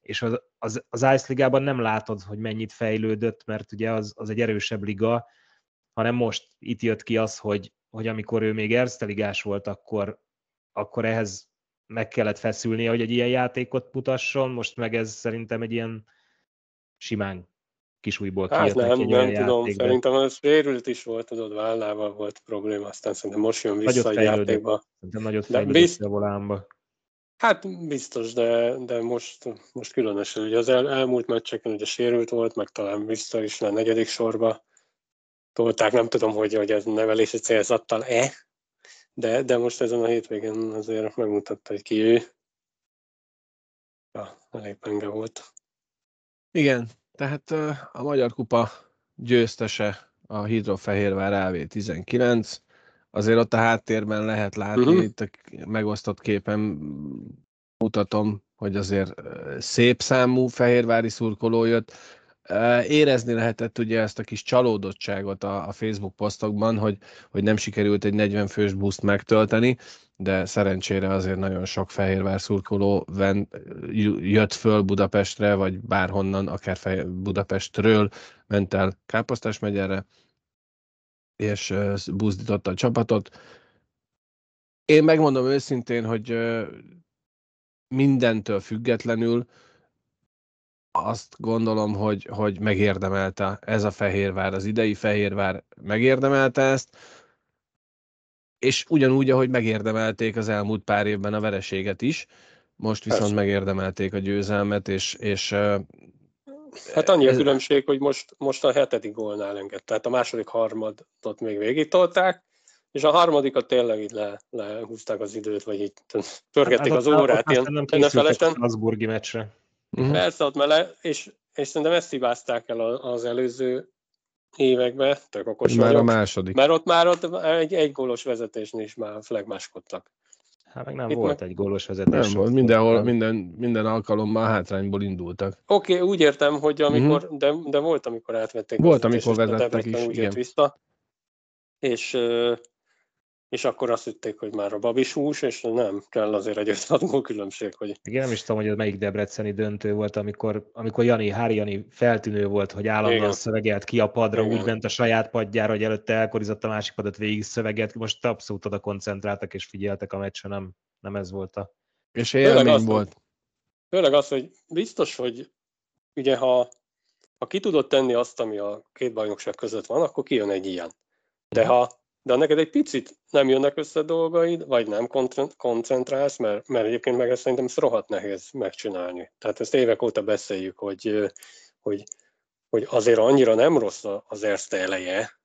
és az, az, az Ice Ligában nem látod, hogy mennyit fejlődött, mert ugye az, az egy erősebb liga, hanem most itt jött ki az, hogy, hogy amikor ő még Erste Ligás volt, akkor, akkor ehhez meg kellett feszülnie, hogy egy ilyen játékot mutasson, most meg ez szerintem egy ilyen simán kisújból Hát kijött nem, olyan nem tudom, szerintem az sérült is volt, tudod, vállával volt probléma, aztán szerintem most jön vissza Nagyot a fejlődött. játékba. szerintem nagyot De bizt- a volánba. Hát biztos, de, de most, most különösen, ugye az el, elmúlt meccseken ugye sérült volt, meg talán vissza is a negyedik sorba tolták, nem tudom, hogy, hogy ez nevelési célzattal-e, de, de most ezen a hétvégén azért megmutatta, hogy ki ő. Ja, elég penge volt. Igen, tehát a Magyar Kupa győztese a Hidrofehérvár AV19. Azért ott a háttérben lehet látni, Mhm. itt a megosztott képen mutatom, hogy azért szép számú fehérvári szurkoló jött. Érezni lehetett ugye ezt a kis csalódottságot a, Facebook posztokban, hogy, hogy nem sikerült egy 40 fős buszt megtölteni, de szerencsére azért nagyon sok Fehérvár szurkoló ven, jött föl Budapestre, vagy bárhonnan, akár Budapestről ment el Káposztás megyere, és buzdította a csapatot. Én megmondom őszintén, hogy mindentől függetlenül azt gondolom, hogy, hogy megérdemelte ez a Fehérvár, az idei Fehérvár megérdemelte ezt, és ugyanúgy, ahogy megérdemelték az elmúlt pár évben a vereséget is, most viszont Persze. megérdemelték a győzelmet, és, és Hát annyi a különbség, hogy most, most a hetedik gólnál enged. Tehát a második harmadot még végig tolták, és a harmadikat tényleg így le, lehúzták az időt, vagy így pörgették Hát az órát aztán ilyen nem készültek a NFL-esen. Strasburgi meccsre. Mhm. Persze ott mele, és, és szerintem ezt hibázták el a- az előző években, tök okos Már a vagyok. második. Mert ott már ott egy, egy gólos vezetésnél is már flagmáskodtak. Hát meg nem Itt volt meg- egy gólos vezetés. Nem volt, mindenhol, minden, minden alkalommal hátrányból indultak. Oké, okay, úgy értem, hogy amikor, uh-huh. de, de volt, amikor átvették. Mhm. Volt, a amikor és a vezettek is, úgy igen. jött vissza, és, és akkor azt hitték, hogy már a babis hús, és nem, kell azért egy 5 gól különbség, hogy Igen, nem is tudom, hogy ez melyik debreceni döntő volt, amikor, amikor Jani, Hári Jani feltűnő volt, hogy állandóan Igen. szövegelt ki a padra, Igen. úgy ment a saját padjára, hogy előtte elkorizott a másik padat végig szöveget. Most abszolút oda koncentráltak és figyeltek a meccsen, nem, nem ez volt a... És élmény volt. főleg az, hogy biztos, hogy ugye ha, ha ki tudod tenni azt, ami a két bajnokság között van, akkor kijön egy ilyen. De ha de ha neked egy picit nem jönnek össze dolgaid, vagy nem koncent- koncentrálsz, mert, mert egyébként meg ezt szerintem ezt rohadt nehéz megcsinálni. Tehát ezt évek óta beszéljük, hogy, hogy, hogy azért annyira nem rossz a- az erste eleje,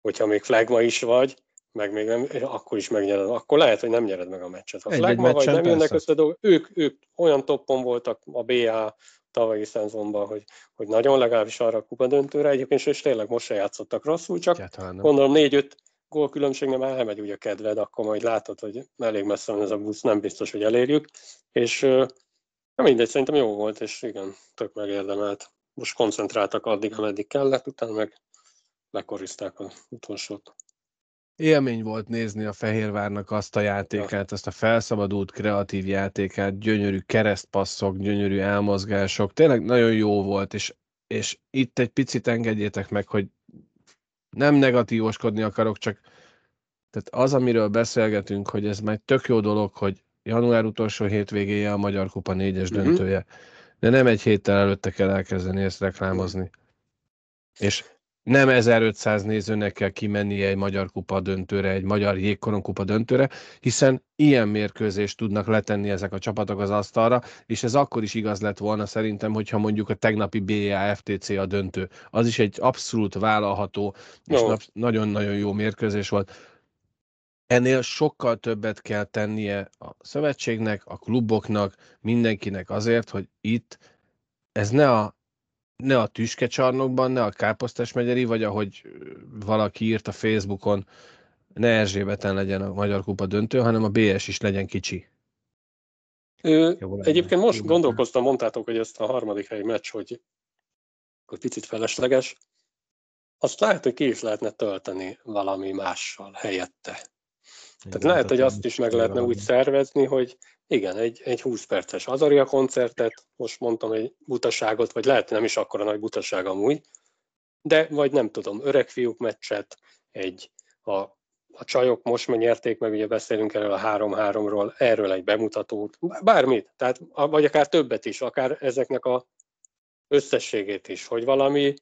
hogyha még flagma is vagy, meg még nem, akkor is megnyered, akkor lehet, hogy nem nyered meg a meccset. Ha Egy-egy flagma vagy, nem jönnek persze. össze dolgok, ők, ők olyan toppon voltak a BA tavalyi szezonban, hogy, hogy nagyon legalábbis arra a kupadöntőre, egyébként és tényleg most se játszottak rosszul, csak Egyáltalán nem. gondolom négy-öt gól különbség nem elmegy úgy a kedved, akkor majd látod, hogy elég messze van ez a busz, nem biztos, hogy elérjük, és na mindegy, szerintem jó volt, és igen, tök megérdemelt. Most koncentráltak addig, ameddig kellett, utána meg lekorizták az utolsót. Élmény volt nézni a Fehérvárnak azt a játékát, azt a felszabadult kreatív játékát, gyönyörű keresztpasszok, gyönyörű elmozgások, tényleg nagyon jó volt, és, és itt egy picit engedjétek meg, hogy nem negatívoskodni akarok, csak tehát az, amiről beszélgetünk, hogy ez már tök jó dolog, hogy január utolsó hétvégéje a Magyar Kupa négyes Mhm. döntője, de nem egy héttel előtte kell elkezdeni ezt reklámozni. És nem 1500 nézőnek kell kimennie egy Magyar Kupa döntőre, egy Magyar Jégkorong Kupa döntőre, hiszen ilyen mérkőzést tudnak letenni ezek a csapatok az asztalra, és ez akkor is igaz lett volna szerintem, hogyha mondjuk a tegnapi BA FTC a döntő. Az is egy abszolút vállalható és nap- nagyon-nagyon jó mérkőzés volt. Ennél sokkal többet kell tennie a szövetségnek, a kluboknak, mindenkinek azért, hogy itt ez ne a ne a tüskecsarnokban, ne a káposztás megyeri, vagy ahogy ö, valaki írt a Facebookon, ne Erzsébeten legyen a Magyar Kupa döntő, hanem a BS is legyen kicsi. Lenne. egyébként most Jó gondolkoztam, mondtátok, hogy ezt a harmadik helyi meccs, hogy hogy picit felesleges, azt lehet, hogy ki is lehetne tölteni valami mással helyette. Tehát lehet, hogy azt is meg lehetne úgy szervezni, hogy igen, egy, egy 20 perces Azaria koncertet, most mondtam egy butaságot, vagy lehet nem is akkora nagy butaság amúgy, de vagy nem tudom, öreg fiúk meccset, egy a, a csajok most megnyerték meg, ugye beszélünk erről a 3-3-ról, erről egy bemutatót, bármit, tehát, vagy akár többet is, akár ezeknek a összességét is, hogy valami,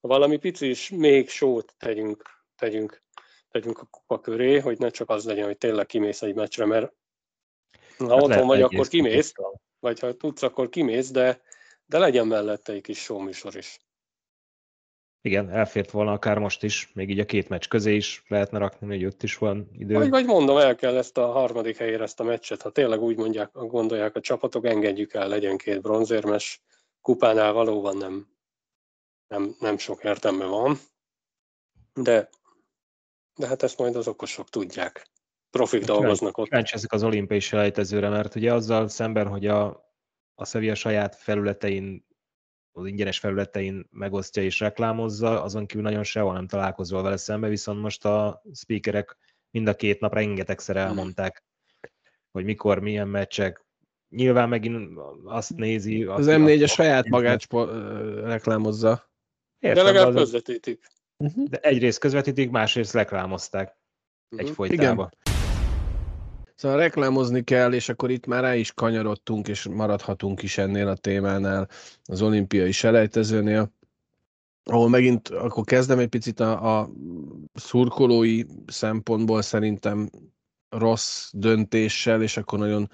valami pici is még sót tegyünk, tegyünk, tegyünk a kupa köré, hogy ne csak az legyen, hogy tényleg kimész egy meccsre, mert ha Hát otthon vagy, akkor kimész, kupa. vagy ha tudsz, akkor kimész, de, de legyen mellette egy kis showműsor is. Igen, elfért volna akár most is, még így a két meccs közé is lehetne rakni, hogy ott is van idő. Vagy, vagy mondom, el kell ezt a harmadik helyére ezt a meccset, ha tényleg úgy mondják, gondolják a csapatok, engedjük el, legyen két bronzérmes, kupánál valóban nem, nem, nem sok értelme van, de, de hát ezt majd az okosok tudják. Profik dolgoznak ott. Kíváncsi ezek az olimpiai selejtezőre, mert ugye azzal szemben, hogy a, a Sevilla saját felületein, az ingyenes felületein megosztja és reklámozza, azon kívül nagyon sehol nem találkozol vele szembe, viszont most a speakerek mind a két nap rengetegszer Hmm. elmondták, hogy mikor, milyen meccsek. Nyilván megint azt nézi... Az aki- M4 a saját magát reklámozza. De Értem, legalább az- közvetítik. de egyrészt közvetítik, másrészt reklámozták Mhm. egyfolytában. Szóval reklámozni kell, és akkor itt már rá is kanyarodtunk, és maradhatunk is ennél a témánál, az olimpiai selejtezőnél, ahol megint akkor kezdem egy picit a, a szurkolói szempontból szerintem rossz döntéssel, és akkor nagyon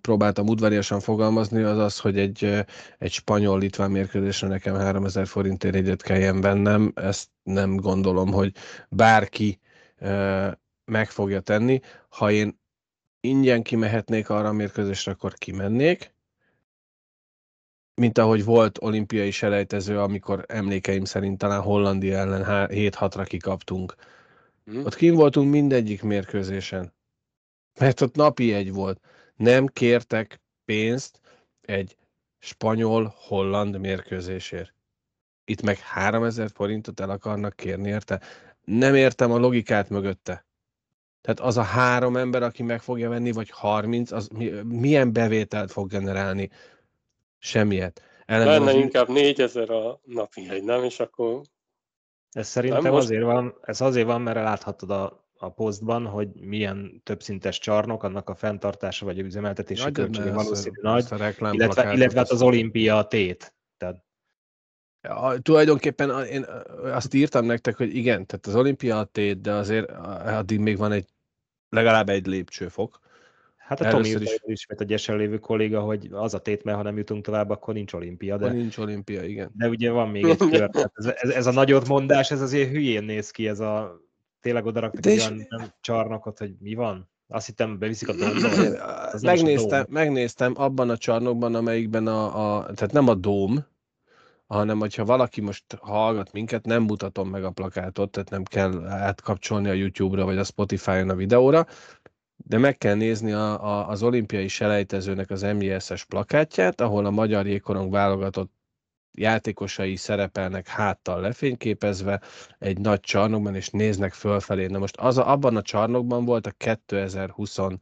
próbáltam udvariasan fogalmazni, az az, hogy egy, egy spanyol-litván mérkőzésre nekem 3000 forintért egyet kelljen vennem. Ezt nem gondolom, hogy bárki meg fogja tenni. Ha én ingyen kimehetnék arra a mérkőzésre, akkor kimennék. Mint ahogy volt olimpiai selejtező, amikor emlékeim szerint talán Hollandia ellen 7-6-ra kikaptunk. Hmm. Ott kim voltunk mindegyik mérkőzésen. Mert ott napi egy volt. Nem kértek pénzt egy spanyol-holland mérkőzésért. Itt meg 3000 forintot el akarnak kérni érte. Nem értem a logikát mögötte. Tehát az a három ember, aki meg fogja venni, vagy 30, az milyen bevételt fog generálni? Semmiet. Ellenben Benne az... inkább 4000 a napi egy, nem? És akkor... Ez szerintem most... azért van, ez azért van, mert láthatod a, a posztban, hogy milyen többszintes csarnok, annak a fenntartása vagy a üzemeltetési nagy, költsége valószínű nagy, illetve, illetve hát az olimpia tét. Tehát Ja, tulajdonképpen én azt írtam nektek, hogy igen, tehát az olimpia tét, de azért addig még van egy legalább egy lépcsőfok. Hát a Tomi is... ismét a gyesen lévő kolléga, hogy az a tét, mert ha nem jutunk tovább, akkor nincs olimpia. De, nincs olimpia, igen. De ugye van még egy kör. Ez, ez, ez, a nagyot mondás, ez azért hülyén néz ki, ez a tényleg oda raktak egy olyan nem, csarnokot, hogy mi van? Azt hittem, beviszik a dómba. Megnéztem, a megnéztem abban a csarnokban, amelyikben a, a, tehát nem a dóm, hanem hogyha valaki most hallgat minket, nem mutatom meg a plakátot, tehát nem kell átkapcsolni a YouTube-ra vagy a Spotify-on a videóra, de meg kell nézni a, a, az olimpiai selejtezőnek az MJS-es plakátját, ahol a magyar jégkorong válogatott játékosai szerepelnek háttal lefényképezve egy nagy csarnokban, és néznek fölfelé. Na most az a, abban a csarnokban volt a 2022-es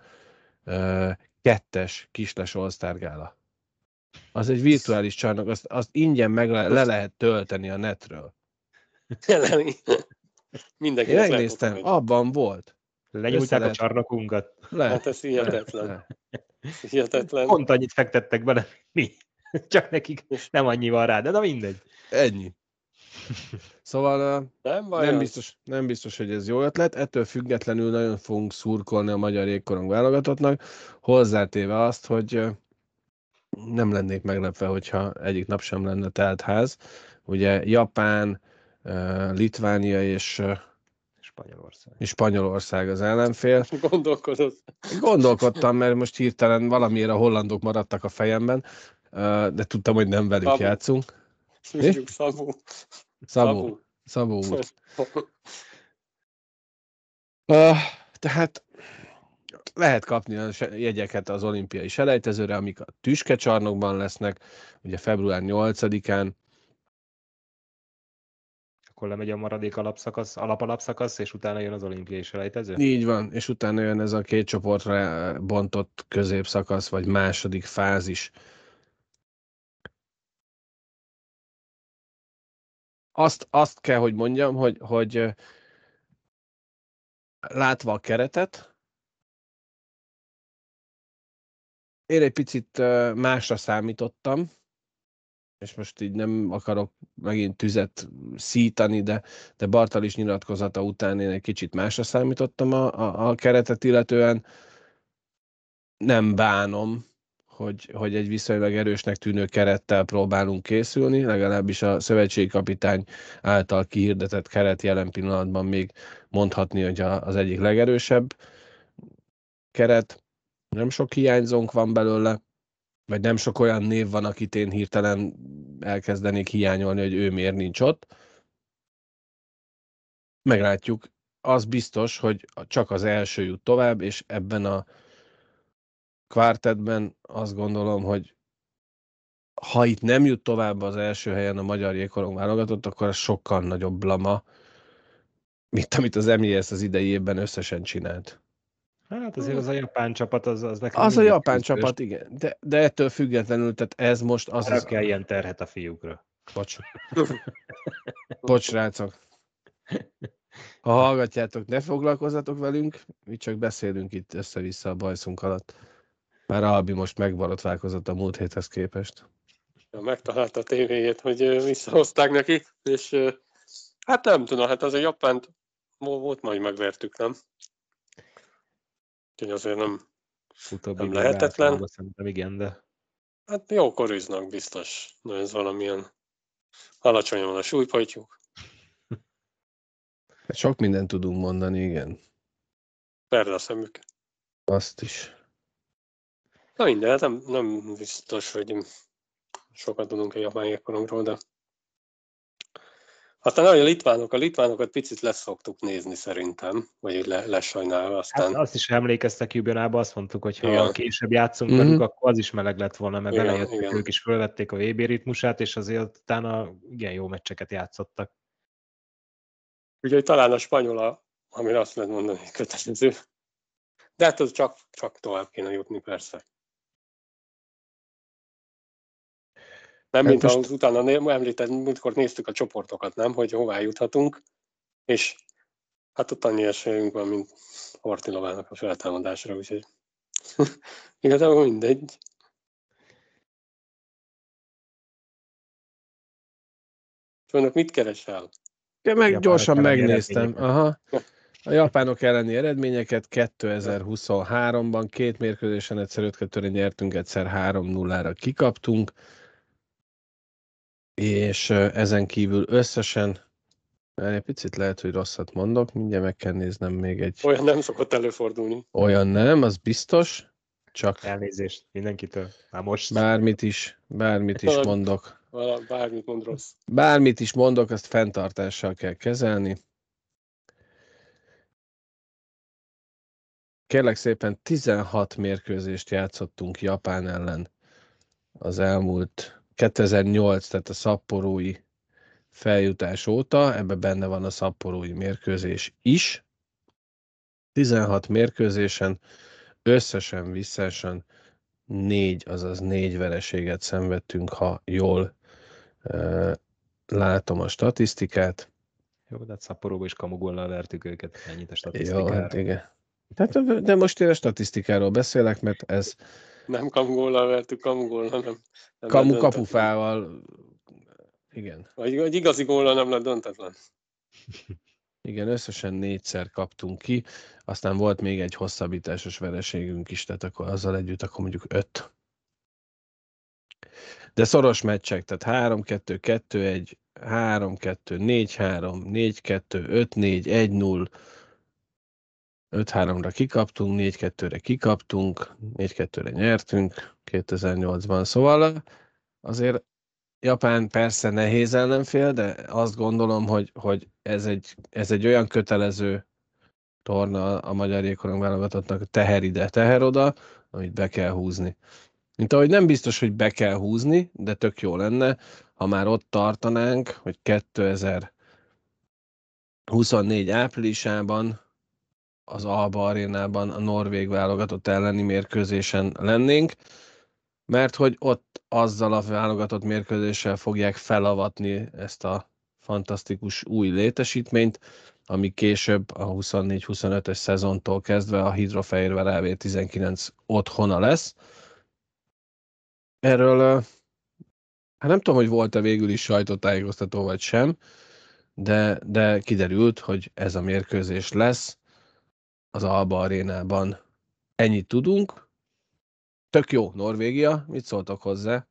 Kisles Gála. Az egy virtuális csarnok, azt, azt ingyen meg le, le lehet tölteni a netről. Mindenki Én megnéztem, abban volt. Lenyújták a csarnokunkat. Lehet. Hát ez hihetetlen. Lehet. Hihetetlen. Pont annyit fektettek bele, mi. Csak nekik nem annyi van rá, de na mindegy. Ennyi. Szóval nem, nem, biztos, nem biztos, hogy ez jó ötlet. Ettől függetlenül nagyon fogunk szurkolni a magyar jégkorong válogatottnak, hozzátéve azt, hogy nem lennék meglepve, hogyha egyik nap sem lenne telt ház. Ugye Japán, Litvánia és Spanyolország. És Spanyolország az ellenfél. Gondolkodott. Gondolkodtam, mert most hirtelen valamiért a hollandok maradtak a fejemben, de tudtam, hogy nem velük Szabu. játszunk. Szabu. Szabu. Szabu. Szabu úr. Uh, tehát lehet kapni a jegyeket az olimpiai selejtezőre, amik a tüskecsarnokban lesznek, ugye február 8-án. Akkor lemegy a maradék alapszakasz, alapalapszakasz, és utána jön az olimpiai selejtező? Így van, és utána jön ez a két csoportra bontott középszakasz, vagy második fázis. Azt, azt kell, hogy mondjam, hogy, hogy látva a keretet, Én egy picit másra számítottam, és most így nem akarok megint tüzet szítani, de, de Bartal nyilatkozata után én egy kicsit másra számítottam a, a, a keretet illetően. Nem bánom, hogy, hogy egy viszonylag erősnek tűnő kerettel próbálunk készülni, legalábbis a szövetségi kapitány által kihirdetett keret jelen pillanatban még mondhatni, hogy az egyik legerősebb keret nem sok hiányzónk van belőle, vagy nem sok olyan név van, akit én hirtelen elkezdenék hiányolni, hogy ő miért nincs ott. Meglátjuk. Az biztos, hogy csak az első jut tovább, és ebben a kvártetben azt gondolom, hogy ha itt nem jut tovább az első helyen a magyar jégkorong válogatott, akkor ez sokkal nagyobb blama, mint amit az MJS az idei évben összesen csinált. Hát azért az a japán csapat, az, az nekem Az a japán közös. csapat, igen. De, de ettől függetlenül, tehát ez most az... Az kell ilyen terhet a fiúkra. Bocs. Bocs, rácok. Ha hallgatjátok, ne foglalkozzatok velünk, mi csak beszélünk itt össze-vissza a bajszunk alatt. Már Albi most megbarotválkozott a múlt héthez képest. Ja, megtalálta a tévéjét, hogy visszahozták neki, és hát nem tudom, hát az a japánt volt majd megvertük, nem? Úgyhogy azért nem, Utóbbi Nem lehetetlen. Szerintem igen, de Hát jó koriznak biztos. De ez valamilyen alacsonyan van a súlypontjuk. Sok mindent tudunk mondani, igen. Perde a szemük. Azt is. Na minden, hát nem, nem biztos, hogy sokat tudunk a japán jégkorongról, de aztán ahogy a litvánok, a litvánokat picit leszoktuk nézni szerintem, vagy úgy le, lesajnálva, aztán hát azt is emlékeztek Jubilába, azt mondtuk, hogy ha Igen. később játszunk Mhm. velük, akkor az is meleg lett volna, mert Igen, belejöttek, igen. ők is fölvették a VB ritmusát, és azért utána igen jó meccseket játszottak. Úgyhogy talán a spanyol, a, amire azt lehet mondani, kötelező. De hát az csak, csak tovább kéne jutni, persze. Nem, Hát mint most- most... utána említett, múltkor néztük a csoportokat, nem, hogy hová juthatunk, és hát ott annyi esélyünk van, mint Hortilovának a feltámadásra, úgyhogy igazából mindegy. Önök mit keresel? Ja, meg Japánok gyorsan megnéztem. Aha. A japánok elleni eredményeket 2023-ban két mérkőzésen egyszer 5 2 nyertünk, egyszer 3-0-ra kikaptunk, és ezen kívül összesen, egy picit lehet, hogy rosszat mondok, mindjárt meg kell néznem még egy Olyan nem szokott előfordulni. olyan nem, az biztos, csak Elnézést mindenkitől. Már most. bármit is, bármit is Valami- mondok, Vala, bármit mond rossz. Bármit is mondok, azt fenntartással kell kezelni. Kérlek szépen 16 mérkőzést játszottunk Japán ellen az elmúlt 2008, tehát a szapporói feljutás óta, ebbe benne van a szapporói mérkőzés is. 16 mérkőzésen összesen visszesen négy, azaz négy vereséget szenvedtünk, ha jól uh, látom a statisztikát. Jó, de hát szaporóba is kamugollal vertük őket, ennyit a Jó, hát statisztikára. igen. Tehát, de most én a statisztikáról beszélek, mert ez Nem kamugóllal vertük, kamugóllal nem. nem kamu kapufával, igen, Vagy egy igazi góllal nem lett döntetlen. igen, összesen négyszer kaptunk ki, aztán volt még egy hosszabbításos vereségünk is, tehát akkor azzal együtt akkor mondjuk öt. De szoros meccsek, tehát 3-2, 2-1, 3-2, 4-3, 4-2, 5-4, 1-0, 5-3-ra kikaptunk, 4-2-re kikaptunk, 4-2-re nyertünk 2008-ban. Szóval azért Japán persze nehéz ellenfél, de azt gondolom, hogy, hogy ez, egy, ez egy olyan kötelező torna a magyar jégkorong válogatottnak, teher ide, teher oda, amit be kell húzni. Mint ahogy nem biztos, hogy be kell húzni, de tök jó lenne, ha már ott tartanánk, hogy 2024 áprilisában az Alba arénában a norvég válogatott elleni mérkőzésen lennénk, mert hogy ott azzal a válogatott mérkőzéssel fogják felavatni ezt a fantasztikus új létesítményt, ami később a 24-25-ös szezontól kezdve a Hidrofehérvár AV19 otthona lesz. Erről hát nem tudom, hogy volt-e végül is sajtótájékoztató vagy sem, de, de kiderült, hogy ez a mérkőzés lesz az Alba arénában. Ennyit tudunk. Tök jó, Norvégia. Mit szóltok hozzá?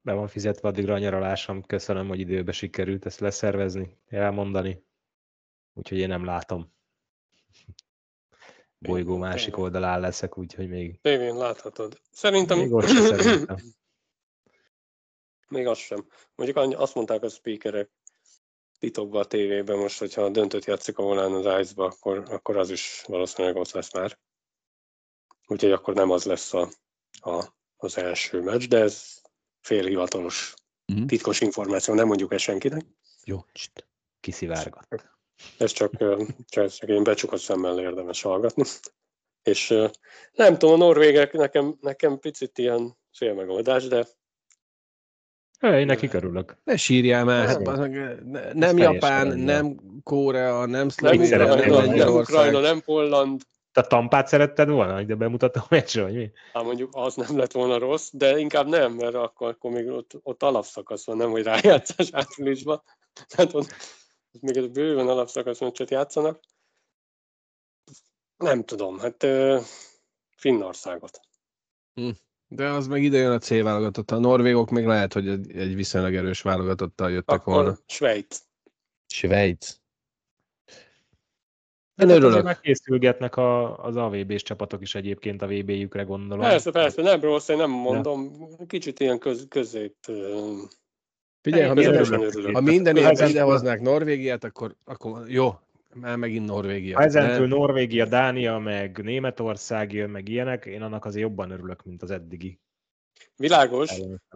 Be van fizetve addigra a nyaralásom, köszönöm, hogy időbe sikerült ezt leszervezni, elmondani. Úgyhogy én nem látom. Bolygó másik tényleg. oldalán leszek, úgyhogy még, Tévén láthatod. Szerintem... még ott se szerintem. Még az sem. Mondjuk azt mondták a speakerek titokban a tévében most, hogyha a döntött játszik a volán az Ice-ba, akkor, akkor az is valószínűleg ott lesz már. Úgyhogy akkor nem az lesz a, a, az első meccs, de ez félhivatalos Mhm. titkos információ, nem mondjuk ezt senkinek. Jó. Cst. Kiszivárgott. Ez csak, csak, csak én becsukott szemmel érdemes hallgatni. És nem tudom, a norvégek nekem, nekem picit ilyen félmegoldás, de Én nekik örülök. Ne sírjál már, hát, ne- nem Japán, rendben. nem Korea, nem nem Szlovénia, nem mondani. nem Lengyelország. Ukrajna, nem Polland, Te a tampát szeretted volna, hogy de bemutatom a meccsre, vagy mi? Hát mondjuk az nem lett volna rossz, de inkább nem, mert akkor, akkor még ott, ott alapszakasz van, nem hogy rájátszás áprilisban. Tehát ott, ott még ez bőven alapszakasz meccset játszanak. Nem tudom, hát ö, Finnországot. De az meg ide jön a C válogatott. A norvégok még lehet, hogy egy viszonylag erős válogatottal jöttek Akkor volna. Svájc. Svájc. De Én hát örülök. már készülgetnek a, az AVB-s csapatok is egyébként a VB-jükre gondolom. Persze, persze, nem rossz, én nem mondom, kicsit ilyen köz, közép... ö, Figyelj, ha, minden, ha minden évben idehoznák Norvégiát, akkor, akkor jó, már megint Norvégia. Ha ezentúl De- Norvégia, Dánia, meg Németország jön, meg ilyenek, én annak azért jobban örülök, mint az eddigi. Világos,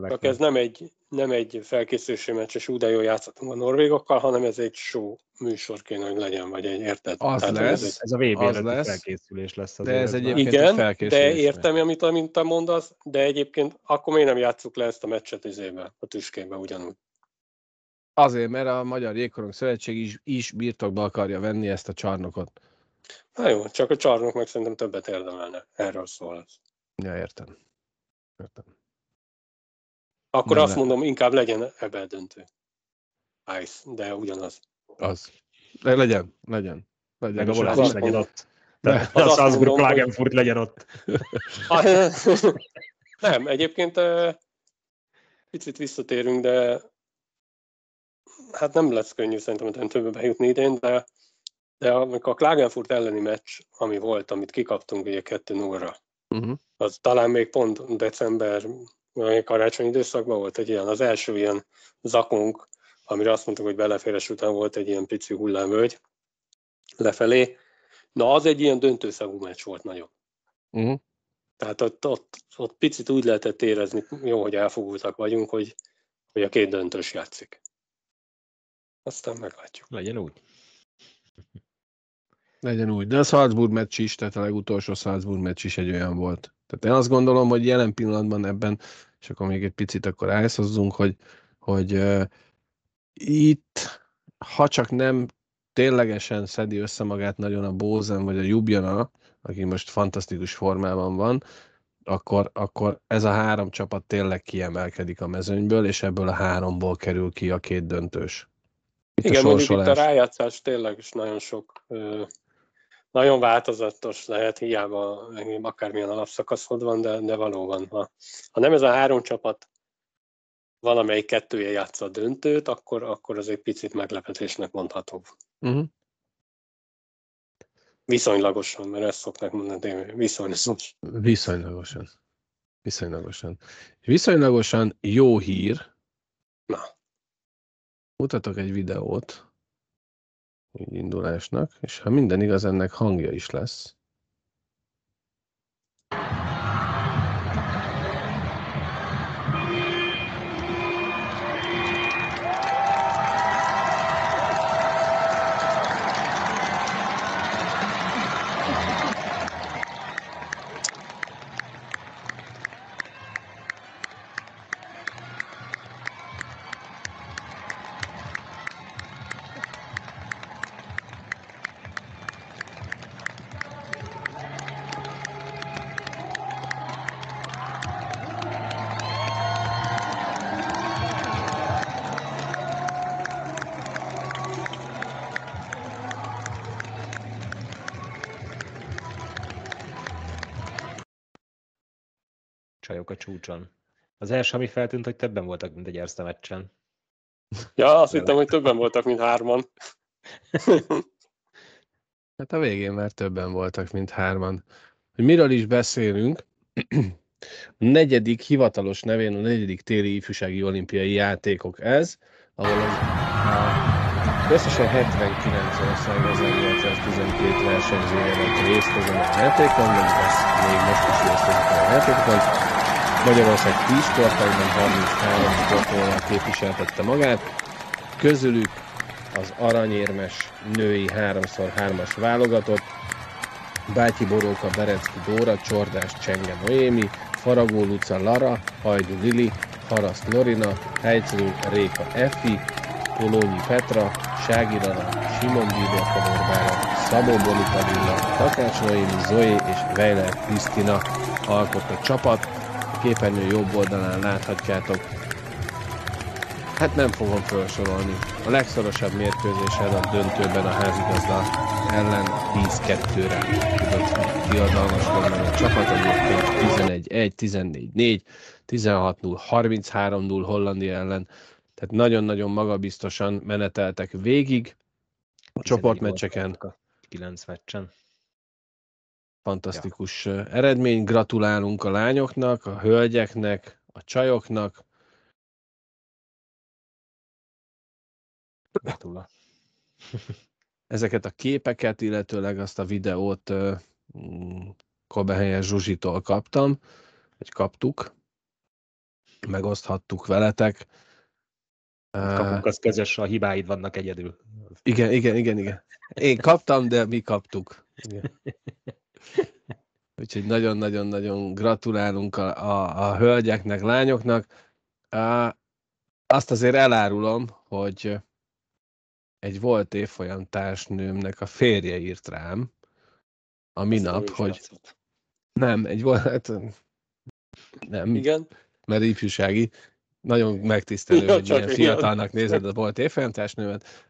csak ez nem egy, nem egy felkészülési meccs, és úgy de jól játszottunk a norvégokkal, hanem ez egy show műsor kéne, hogy legyen, vagy egy érted? Az hogy lesz. Ez egy, Ez a VB Az lesz. felkészülés lesz. De azért ez egyébként- egy igen, felkészülés de értem, amit, amit te mondasz, de egyébként akkor miért nem játsszuk le ezt a meccset izébe, a tüskébe ugyanúgy? Azért, mert a Magyar Jégkorong Szövetség is, is birtokba akarja venni ezt a csarnokot. Na jó, csak a csarnok meg szerintem többet érdemelne. Erről szól ez. Ja, értem. Értem. Akkor Nem azt le- mondom, inkább legyen ebbe döntő. Ice, de ugyanaz. Az. De legyen, legyen. legyen. Meg a Volás is legyen ott. Tehát Az a Salzburg Klagenfurt legyen ott. Nem, egyébként picit visszatérünk, de hát nem lesz könnyű szerintem a döntőbe bejutni idén, de, de amikor a Klagenfurt elleni meccs, ami volt, amit kikaptunk ugye 2 0 Uh-huh. az talán még pont december, karácsony időszakban volt egy ilyen, az első ilyen zakunk, amire azt mondtuk, hogy beleféres után volt egy ilyen pici hullámvölgy lefelé. Na, az egy ilyen döntőszagú meccs volt nagyon. Uh-huh. Tehát ott, ott, ott picit úgy lehetett érezni, jó, hogy elfogultak vagyunk, hogy, hogy a két döntős játszik. Aztán meglátjuk. Legyen úgy. Legyen úgy. De a Salzburg meccs is, tehát a legutolsó Salzburg meccs is egy olyan volt. Tehát én azt gondolom, hogy jelen pillanatban ebben, és akkor még egy picit akkor ájszozzunk, hogy, hogy uh, itt, ha csak nem ténylegesen szedi össze magát nagyon a Bózen vagy a Jubjana, aki most fantasztikus formában van, akkor, akkor ez a három csapat tényleg kiemelkedik a mezőnyből, és ebből a háromból kerül ki a két döntős. Itt Igen, a mondjuk itt a rájátszás tényleg is nagyon sok, nagyon változatos lehet, hiába akármilyen alapszakaszod van, de, de valóban, ha, ha nem ez a három csapat valamelyik kettője játsza a döntőt, akkor, akkor az egy picit meglepetésnek mondható. Uh-huh. Viszonylagosan, mert ezt szokták mondani, viszonylagos. Viszonylagosan. Viszonylagosan. Viszonylagosan jó hír. Na. Mutatok egy videót így indulásnak, és ha minden igaz, ennek hangja is lesz. Első, ami feltűnt, hogy többen voltak, mint egy Erste meccsen. Ja, azt hittem, hogy többen voltak, mint hárman. Hát a végén már többen voltak, mint hárman. Hogy miről is beszélünk? A negyedik hivatalos nevén a negyedik téli ifjúsági olimpiai játékok ez, ahol az, a, összesen 79 ország 1812 versenyzője vett részt ezen a játékon, meg lesz még most is részt ezen a játékon. Magyarország 10 sportágban 33 sportolóval képviseltette magát, közülük az aranyérmes női 3x3-as válogatott, Bátyi Boróka, Berecki Dóra, Csordás Csenge Noémi, Faragó Luca Lara, Hajdu Lili, Haraszt Lorina, Helyclő Réka Effi, Polónyi Petra, Sági Lara, Simon Bíbor Kamorbára, Szabó Bonika Villa, Takács Noémi, Zoé és Weiler Krisztina alkott a csapat. Képernyő jobb oldalán láthatjátok Hát nem fogom felsorolni. A legszorosabb mérkőzésen a döntőben a házigazda ellen 10-2-re tudott diadalmaskodni a csapat, egyébként 11-1, 14-4, 16-0, 33-0 Hollandia ellen, tehát nagyon-nagyon magabiztosan meneteltek végig a csoportmeccseken. 9 meccsen. Fantasztikus ja. eredmény, gratulálunk a lányoknak, a hölgyeknek, a csajoknak. Gratulál. Ezeket a képeket, illetőleg azt a videót mm, Kobehelyen Zsuzsitól kaptam, vagy kaptuk, megoszthattuk veletek. Kapunk, az közös, a hibáid vannak egyedül. Igen, igen, igen, igen. Én kaptam, de mi kaptuk. Igen. Úgyhogy nagyon-nagyon-nagyon gratulálunk a, a, a hölgyeknek, lányoknak. Azt azért elárulom, hogy egy volt évfolyam társnőmnek a férje írt rám a minap, hogy játszott. nem, egy volt, hát, nem, Igen? mert ifjúsági, nagyon megtisztelő, ja, hogy milyen fiatalnak nézed a volt évfolyam társnőmet.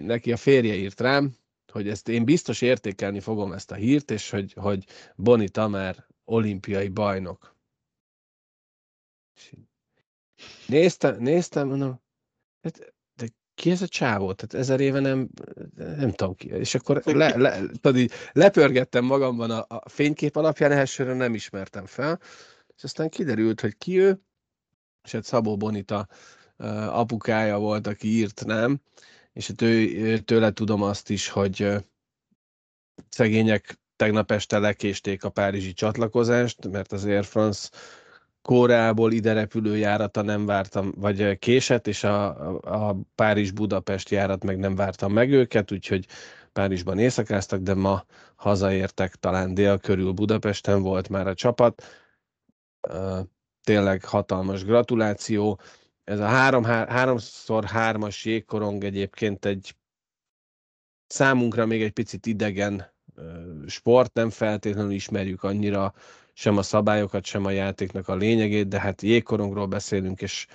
Neki a férje írt rám, hogy ezt én biztos értékelni fogom ezt a hírt, és hogy, hogy Boni Tamer olimpiai bajnok. Néztem, néztem, mondom, hát ki ez a csávó? Tehát ezer éve nem, nem tudom ki. És akkor le, le, tudod, így lepörgettem magamban a, a fénykép alapján, elsőre nem ismertem fel, és aztán kiderült, hogy ki ő, és hát Szabó Bonita apukája volt, aki írt, nem? És hát ő, tőle tudom azt is, hogy szegények tegnap este lekésték a párizsi csatlakozást, mert az Air France Kóreából ide repülő járata nem vártam, vagy késett, és a, a Párizs-Budapest járat meg nem vártam meg őket, úgyhogy Párizsban éjszakáztak, de ma hazaértek, talán dél körül Budapesten volt már a csapat. Tényleg hatalmas gratuláció. Ez a három, háromszor hármas jégkorong egyébként egy számunkra még egy picit idegen sport, nem feltétlenül ismerjük annyira sem a szabályokat, sem a játéknak a lényegét, de hát jégkorongról beszélünk, és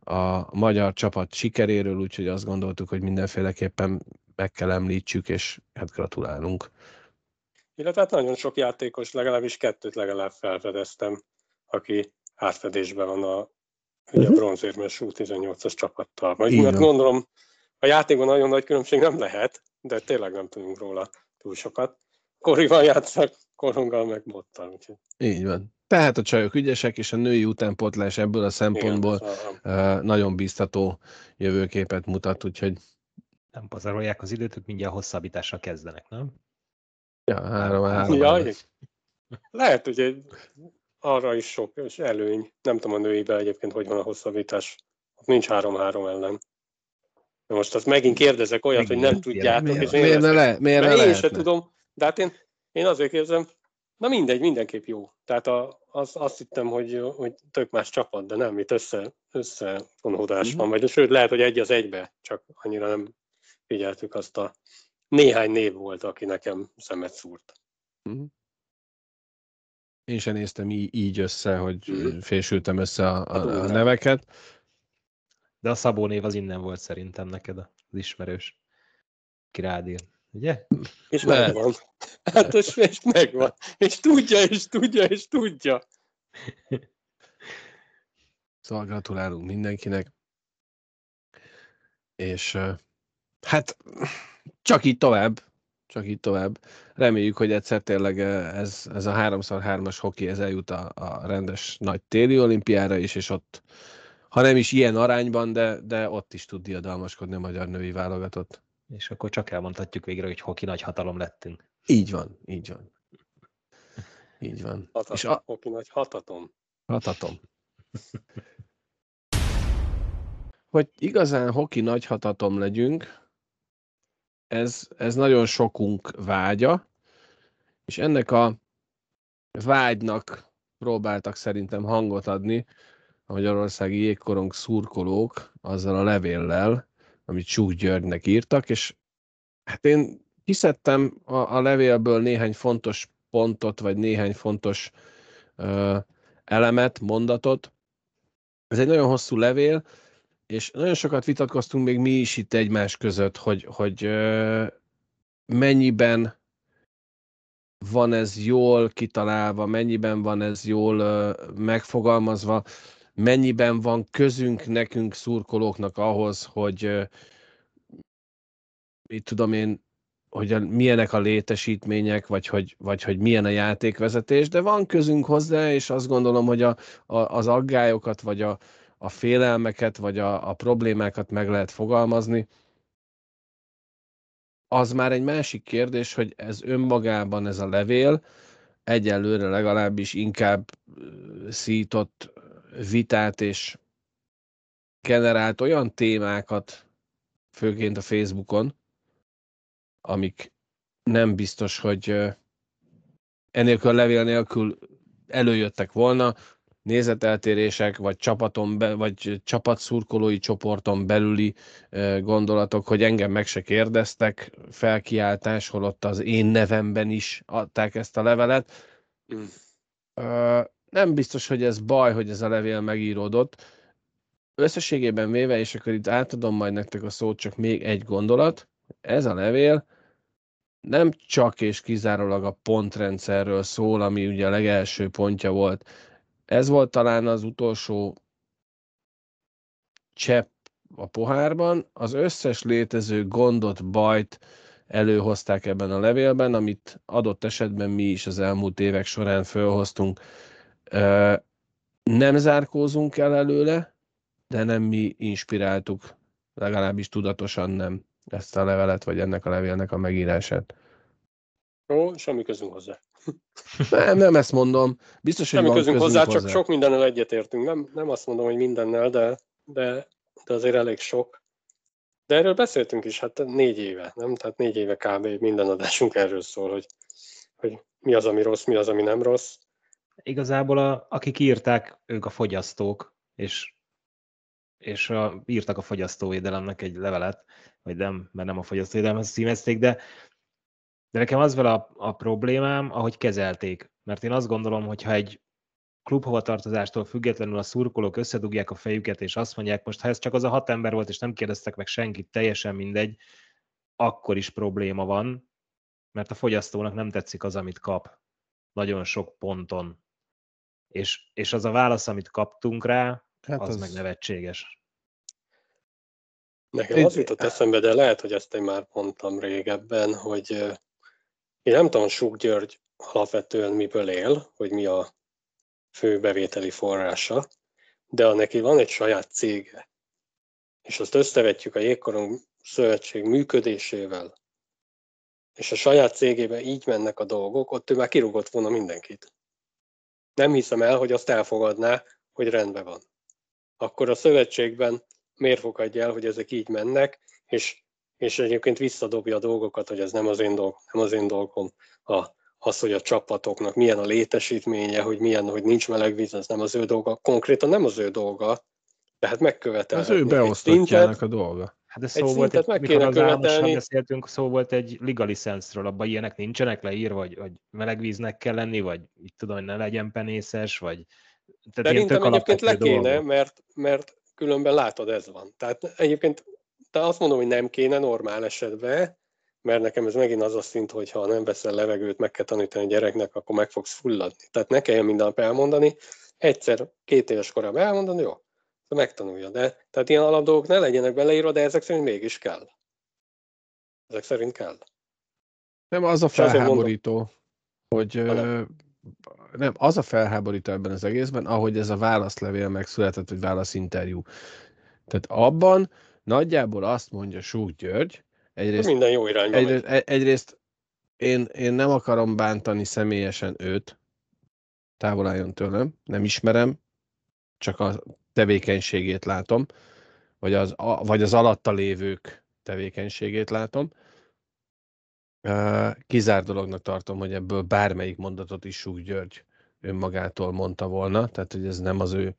a magyar csapat sikeréről, úgyhogy azt gondoltuk, hogy mindenféleképpen meg kell említsük, és hát gratulálunk. Illetve hát nagyon sok játékos, legalábbis kettőt legalább felfedeztem, aki átfedésben van a, ugye a bronzérmes U18-as csapattal. Majd, mert gondolom, a játékban nagyon nagy különbség nem lehet, de tényleg nem tudunk róla túl sokat. Korival játszak, koronggal meg bottal. Úgyhogy. Így van. Tehát a csajok ügyesek, és a női utánpotlás ebből a szempontból Igen, uh, nagyon biztató jövőképet mutat, úgyhogy... Nem pazarolják az időt, ők mindjárt hosszabbításra kezdenek, nem? Ja, három, három. Ja, lehet, hogy egy, arra is sok és előny. Nem tudom a nőiben egyébként, hogy van a hosszabbítás. Nincs három-három ellen. De most azt megint kérdezek olyat, hogy nem tudjátok. Miért, és miért ne, le, miért ne én sem tudom, de hát én, én azért kérdezem, na mindegy, mindenképp jó. Tehát a, az, azt hittem, hogy, hogy tök más csapat, de nem, itt össze, összefonódás mm-hmm. van, vagy sőt, lehet, hogy egy az egybe, csak annyira nem figyeltük azt a néhány név volt, aki nekem szemet szúrt. Mm-hmm. Én sem néztem így, így össze, hogy mm-hmm. fésültem össze a, a, a neveket. De a Szabó név az innen volt szerintem neked az ismerős. Ki rád ír, ugye? És Lehet. megvan. Hát és, és megvan. És tudja, és tudja, és tudja. Szóval gratulálunk mindenkinek. És hát csak így tovább, csak így tovább. Reméljük, hogy egyszer tényleg ez, ez a 3x3-as hoki ez eljut a, a rendes nagy téli olimpiára is, és ott ha nem is ilyen arányban, de, de ott is tud diadalmaskodni a magyar női válogatott. És akkor csak elmondhatjuk végre, hogy hoki nagy hatalom lettünk. Így van, így van. Így van. Hatatom, és a... hoki nagy hatatom. Hatatom. hogy igazán hoki nagy hatatom legyünk, ez, ez nagyon sokunk vágya, és ennek a vágynak próbáltak szerintem hangot adni a magyarországi jégkorong szurkolók azzal a levéllel, amit Csúk Györgynek írtak, és hát én kiszedtem a, a levélből néhány fontos pontot, vagy néhány fontos ö, elemet, mondatot. Ez egy nagyon hosszú levél, és nagyon sokat vitatkoztunk még mi is itt egymás között, hogy, hogy mennyiben van ez jól kitalálva, mennyiben van ez jól megfogalmazva, mennyiben van közünk nekünk szurkolóknak ahhoz, hogy mit tudom én, hogy a, milyenek a létesítmények, vagy hogy, vagy hogy milyen a játékvezetés, de van közünk hozzá, és azt gondolom, hogy a, a, az aggályokat, vagy a, a félelmeket, vagy a, a problémákat meg lehet fogalmazni. Az már egy másik kérdés, hogy ez önmagában ez a levél egyelőre legalábbis inkább szított vitát és generált olyan témákat, főként a Facebookon, amik nem biztos, hogy enélkül a levél nélkül előjöttek volna, nézeteltérések, vagy csapaton, be, vagy csapatszurkolói csoporton belüli gondolatok, hogy engem meg se kérdeztek, felkiáltás, holott az én nevemben is adták ezt a levelet. Mm. Nem biztos, hogy ez baj, hogy ez a levél megíródott. Összességében véve, és akkor itt átadom majd nektek a szót, csak még egy gondolat, ez a levél nem csak és kizárólag a pontrendszerről szól, ami ugye a legelső pontja volt. Ez volt talán az utolsó csepp a pohárban. Az összes létező gondot, bajt előhozták ebben a levélben, amit adott esetben mi is az elmúlt évek során felhoztunk. Nem zárkózunk el előle, de nem mi inspiráltuk, legalábbis tudatosan nem ezt a levelet, vagy ennek a levélnek a megírását. Ó, semmi közünk hozzá. Nem, nem ezt mondom. Biztos, hogy semmi közünk, közünk hozzá, hozzá, csak sok mindennel egyetértünk. Nem, nem azt mondom, hogy mindennel, de, de, de azért elég sok. De erről beszéltünk is, hát négy éve, nem? Tehát négy éve kb. minden adásunk erről szól, hogy, hogy mi az, ami rossz, mi az, ami nem rossz. Igazából a, akik írták, ők a fogyasztók, és, és a, írtak a fogyasztóvédelemnek egy levelet, vagy nem, mert nem a fogyasztóvédelemhez címezték, de, de nekem az vele a, a problémám, ahogy kezelték. Mert én azt gondolom, hogy ha egy klubhovatartozástól függetlenül a szurkolók összedugják a fejüket, és azt mondják, most ha ez csak az a hat ember volt, és nem kérdeztek meg senkit, teljesen mindegy, akkor is probléma van, mert a fogyasztónak nem tetszik az, amit kap nagyon sok ponton. És, és az a válasz, amit kaptunk rá, hát az, az meg nevetséges. Nekem az jutott eszembe, de lehet, hogy ezt én már mondtam régebben, hogy én nem tudom, Suk György alapvetően miből él, hogy mi a fő bevételi forrása, de neki van egy saját cége, és azt összevetjük a Jégkorong Szövetség működésével, és a saját cégében így mennek a dolgok, ott ő már kirúgott volna mindenkit. Nem hiszem el, hogy azt elfogadná, hogy rendben van. Akkor a szövetségben miért fogadja el, hogy ezek így mennek, és, és egyébként visszadobja a dolgokat, hogy ez nem az én, dolgom, nem az én dolgom. A, az, hogy a csapatoknak milyen a létesítménye, hogy milyen, hogy nincs meleg víz, az nem az ő dolga. Konkrétan nem az ő dolga, tehát megkövetel. Az ő beosztottjának a dolga. Hát ez szó volt, egy, meg kéne az követelni. beszéltünk, szó volt egy legalicenszről, abban ilyenek nincsenek leír, vagy, vagy melegvíznek kell lenni, vagy itt tudom, hogy ne legyen penészes, vagy tehát Szerintem egyébként le kéne, mert, mert különben látod, ez van. Tehát egyébként te azt mondom, hogy nem kéne normál esetben, mert nekem ez megint az a szint, hogy ha nem veszel levegőt, meg kell tanítani a gyereknek, akkor meg fogsz fulladni. Tehát ne kelljen minden nap elmondani, egyszer, két éves korában elmondani, jó, megtanulja. De, tehát ilyen alapdolgok ne legyenek beleírva, de ezek szerint mégis kell. Ezek szerint kell. Nem, az a felháborító, hogy nem, az a felháborító ebben az egészben, ahogy ez a válaszlevél megszületett, vagy válaszinterjú. Tehát abban nagyjából azt mondja Súk György, egyrészt, minden jó irányba egyrészt, megy. egyrészt én, én nem akarom bántani személyesen őt, távol álljon tőlem, nem ismerem, csak a tevékenységét látom, vagy az, a, vagy az alatta lévők tevékenységét látom. Kizár dolognak tartom, hogy ebből bármelyik mondatot is Súk György önmagától mondta volna, tehát hogy ez nem az ő,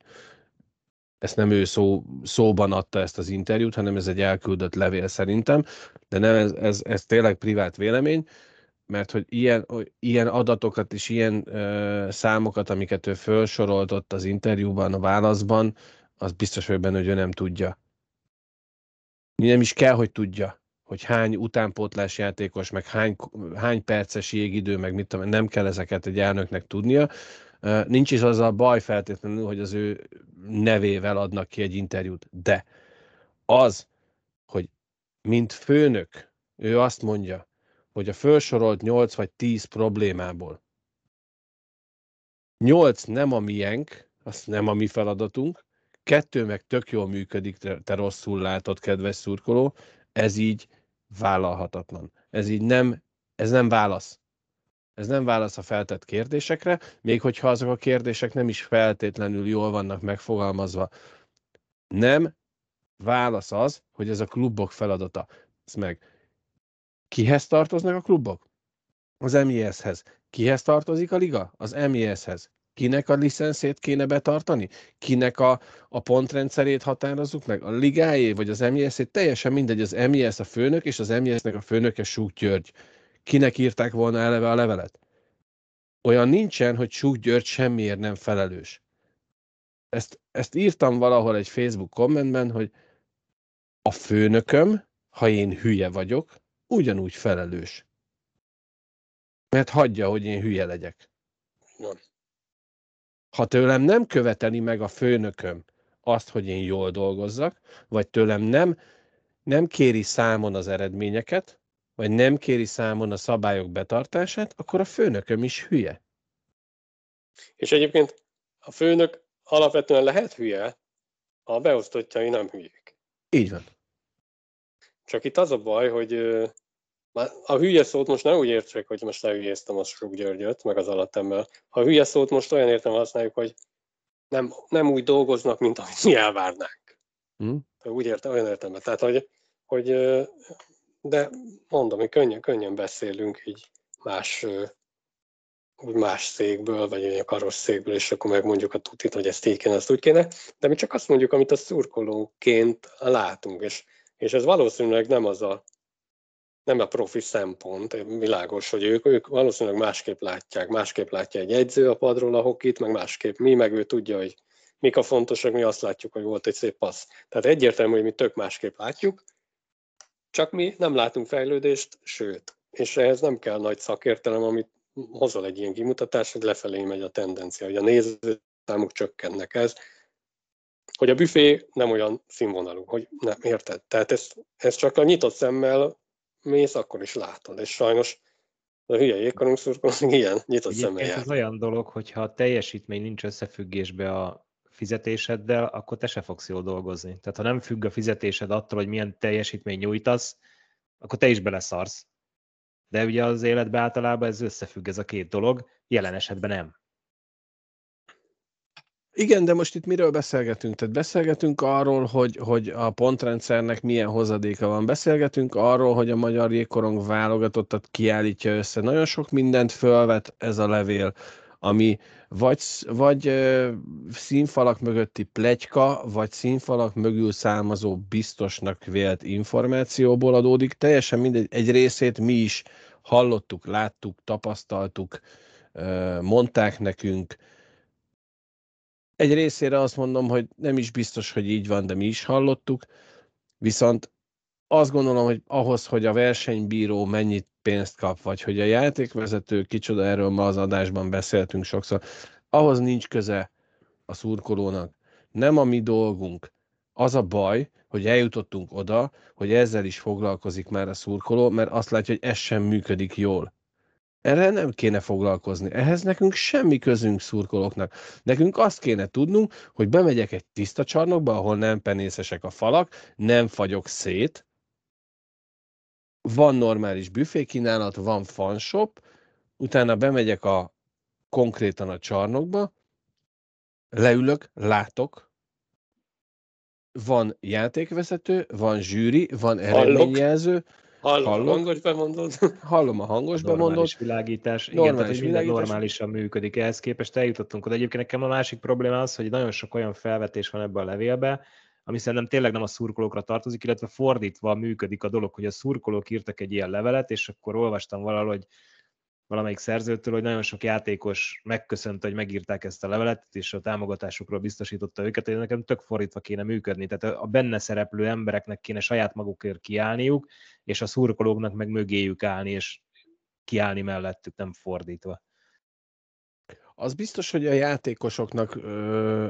ezt nem ő szó, szóban adta ezt az interjút, hanem ez egy elküldött levél szerintem, de nem, ez, ez, ez tényleg privát vélemény, mert hogy ilyen, ilyen adatokat és ilyen ö, számokat, amiket ő felsorolt az interjúban, a válaszban, az biztos, hogy benne, hogy ő nem tudja. Nem is kell, hogy tudja hogy hány utánpótlás játékos, meg hány, hány perces jégidő, meg mit tudom, nem kell ezeket egy elnöknek tudnia. Nincs is az a baj feltétlenül, hogy az ő nevével adnak ki egy interjút, de az, hogy mint főnök, ő azt mondja, hogy a felsorolt 8 vagy 10 problémából 8 nem a miénk, az nem a mi feladatunk, kettő meg tök jól működik, te rosszul látod, kedves szurkoló, ez így vállalhatatlan. Ez így nem, ez nem válasz. Ez nem válasz a feltett kérdésekre, még hogyha azok a kérdések nem is feltétlenül jól vannak megfogalmazva. Nem válasz az, hogy ez a klubok feladata. Ez meg kihez tartoznak a klubok? Az MIS-hez. Kihez tartozik a liga? Az MIS-hez. Kinek a licenszét kéne betartani? Kinek a, a pontrendszerét határozzuk meg? A ligáé vagy az mis Teljesen mindegy, az MIS a főnök, és az MIS-nek a főnöke Súk György. Kinek írták volna eleve a levelet? Olyan nincsen, hogy Súk György semmiért nem felelős. Ezt, ezt írtam valahol egy Facebook kommentben, hogy a főnököm, ha én hülye vagyok, ugyanúgy felelős. Mert hagyja, hogy én hülye legyek. Ha tőlem nem követeli meg a főnököm azt, hogy én jól dolgozzak, vagy tőlem nem, nem kéri számon az eredményeket, vagy nem kéri számon a szabályok betartását, akkor a főnököm is hülye. És egyébként a főnök alapvetően lehet hülye, a beosztottjai nem hülyék. Így van. Csak itt az a baj, hogy a hülye szót most nem úgy értsek, hogy most lehülyéztem a Strug Györgyöt, meg az alatemmel. A hülye szót most olyan értem használjuk, hogy nem, nem úgy dolgoznak, mint amit mi elvárnánk. Mm. Úgy értem, olyan értem. Tehát, hogy, hogy de mondom, hogy könnyen, könnyen beszélünk így más, úgy más székből, vagy egy karosszékből, és akkor megmondjuk a tutit, hogy ezt így kéne, ezt úgy kéne, de mi csak azt mondjuk, amit a szurkolóként látunk, és, és ez valószínűleg nem az a nem a profi szempont, világos, hogy ők, ők valószínűleg másképp látják, másképp látja egy edző a padról a hokit, meg másképp mi, meg ő tudja, hogy mik a fontosak, mi azt látjuk, hogy volt egy szép passz. Tehát egyértelmű, hogy mi tök másképp látjuk, csak mi nem látunk fejlődést, sőt, és ehhez nem kell nagy szakértelem, amit hozol egy ilyen kimutatás, hogy lefelé megy a tendencia, hogy a nézőszámok csökkennek ez, hogy a büfé nem olyan színvonalú, hogy nem, érted? Tehát ez, ez csak a nyitott szemmel mész, akkor is látod. És sajnos a hülye jégkorong szurkolók ilyen nyitott szemmel Ez olyan dolog, hogyha a teljesítmény nincs összefüggésbe a fizetéseddel, akkor te se fogsz jól dolgozni. Tehát ha nem függ a fizetésed attól, hogy milyen teljesítmény nyújtasz, akkor te is beleszarsz. De ugye az életben általában ez összefügg ez a két dolog, jelen esetben nem. Igen, de most itt miről beszélgetünk? Tehát beszélgetünk arról, hogy, hogy a pontrendszernek milyen hozadéka van. Beszélgetünk arról, hogy a magyar jégkorong válogatottat kiállítja össze. Nagyon sok mindent fölvet ez a levél, ami vagy, vagy színfalak mögötti plegyka, vagy színfalak mögül származó biztosnak vélt információból adódik. Teljesen mindegy, egy részét mi is hallottuk, láttuk, tapasztaltuk, ö, mondták nekünk, egy részére azt mondom, hogy nem is biztos, hogy így van, de mi is hallottuk, viszont azt gondolom, hogy ahhoz, hogy a versenybíró mennyit pénzt kap, vagy hogy a játékvezető kicsoda, erről ma az adásban beszéltünk sokszor, ahhoz nincs köze a szurkolónak. Nem a mi dolgunk. Az a baj, hogy eljutottunk oda, hogy ezzel is foglalkozik már a szurkoló, mert azt látja, hogy ez sem működik jól. Erre nem kéne foglalkozni. Ehhez nekünk semmi közünk szurkolóknak. Nekünk azt kéne tudnunk, hogy bemegyek egy tiszta csarnokba, ahol nem penészesek a falak, nem fagyok szét, van normális büfékínálat, van fanshop, utána bemegyek a konkrétan a csarnokba, leülök, látok, van játékvezető, van zsűri, van eredményjelző, Hallom Hallok. a hangos bemondót. Hallom a hangos normális bemondót. világítás. Normális Igen, tehát világítás. normálisan működik. Ehhez képest eljutottunk oda. Egyébként nekem a másik probléma az, hogy nagyon sok olyan felvetés van ebbe a levélbe, ami szerintem tényleg nem a szurkolókra tartozik, illetve fordítva működik a dolog, hogy a szurkolók írtak egy ilyen levelet, és akkor olvastam valahol, hogy valamelyik szerzőtől, hogy nagyon sok játékos megköszönte, hogy megírták ezt a levelet, és a támogatásukról biztosította őket, hogy nekem tök fordítva kéne működni. Tehát a benne szereplő embereknek kéne saját magukért kiállniuk, és a szurkolóknak meg mögéjük állni, és kiállni mellettük, nem fordítva. Az biztos, hogy a játékosoknak,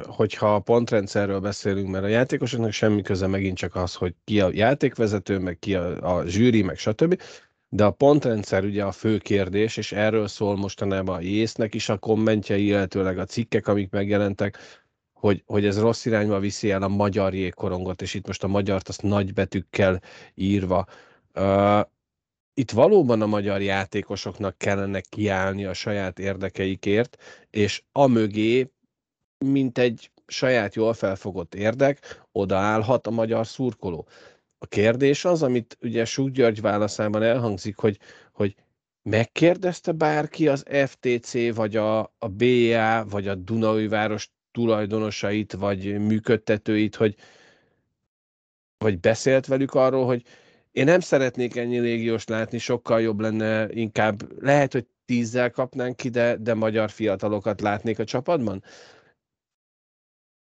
hogyha a pontrendszerről beszélünk, mert a játékosoknak semmi köze megint csak az, hogy ki a játékvezető, meg ki a, a zsűri, meg stb. De a pontrendszer ugye a fő kérdés, és erről szól mostanában a Jésznek is a kommentjei, illetőleg a cikkek, amik megjelentek, hogy, hogy ez rossz irányba viszi el a magyar jégkorongot, és itt most a magyart azt nagy betűkkel írva. Itt valóban a magyar játékosoknak kellene kiállni a saját érdekeikért, és amögé, mint egy saját jól felfogott érdek, odaállhat a magyar szurkoló. A kérdés az, amit ugye Súk György válaszában elhangzik, hogy, hogy megkérdezte bárki az FTC, vagy a, a BA, vagy a Dunai város tulajdonosait, vagy működtetőit, hogy vagy beszélt velük arról, hogy én nem szeretnék ennyi légiós látni, sokkal jobb lenne, inkább lehet, hogy tízzel kapnánk ki, de, magyar fiatalokat látnék a csapatban.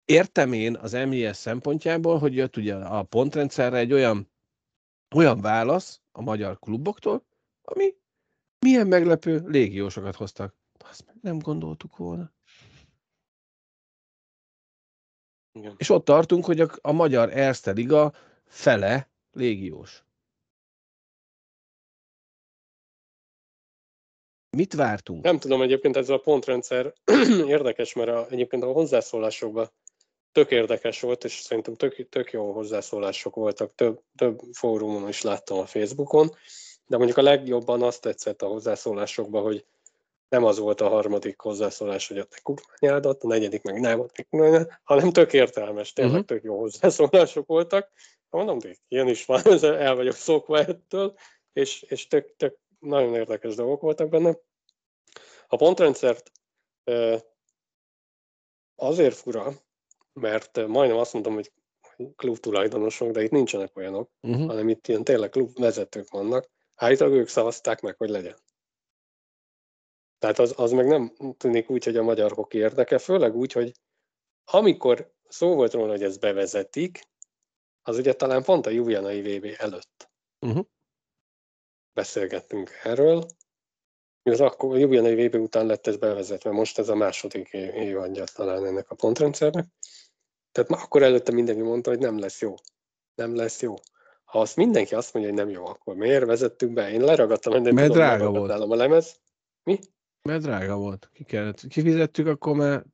Értem én az MIS szempontjából, hogy jött ugye a pontrendszerre egy olyan, olyan válasz a magyar kluboktól, ami milyen meglepő, légiósokat hoztak. Azt nem gondoltuk volna. Igen. És ott tartunk, hogy a, a magyar Erste Liga fele légiós. Mit vártunk? Nem tudom, egyébként ez a pontrendszer érdekes, mert a, egyébként a hozzászólásokban tök érdekes volt, és szerintem tök, tök jó hozzászólások voltak, több, több fórumon is láttam a Facebookon, de mondjuk a legjobban azt tetszett a hozzászólásokban, hogy nem az volt a harmadik hozzászólás, hogy a te kurványádat, a negyedik meg nem, hanem tök értelmes, tényleg uh-huh. tök jó hozzászólások voltak. Mondom, hogy ilyen is van, el vagyok szokva ettől, és, és tök, tök nagyon érdekes dolgok voltak benne. A pontrendszert azért fura, mert majdnem azt mondom, hogy klub tulajdonosok, de itt nincsenek olyanok, uh-huh. hanem itt ilyen tényleg klub vezetők vannak. Állítólag ők szavazták meg, hogy legyen. Tehát az, az meg nem tűnik úgy, hogy a magyar hoki érdeke, főleg úgy, hogy amikor szó volt róla, hogy ezt bevezetik, az ugye talán pont a Julianai VB előtt. Uh-huh. Beszélgettünk erről, az akkor a Julianai VB után lett ez bevezetve, most ez a második évadja talán ennek a pontrendszernek. Tehát már akkor előtte mindenki mondta, hogy nem lesz jó. Nem lesz jó. Ha azt mindenki azt mondja, hogy nem jó, akkor miért vezettük be? Én leragadtam, nem Mert tudom, drága volt. a lemez. Mi? Mert drága volt. Ki kellett. Kifizettük, akkor mert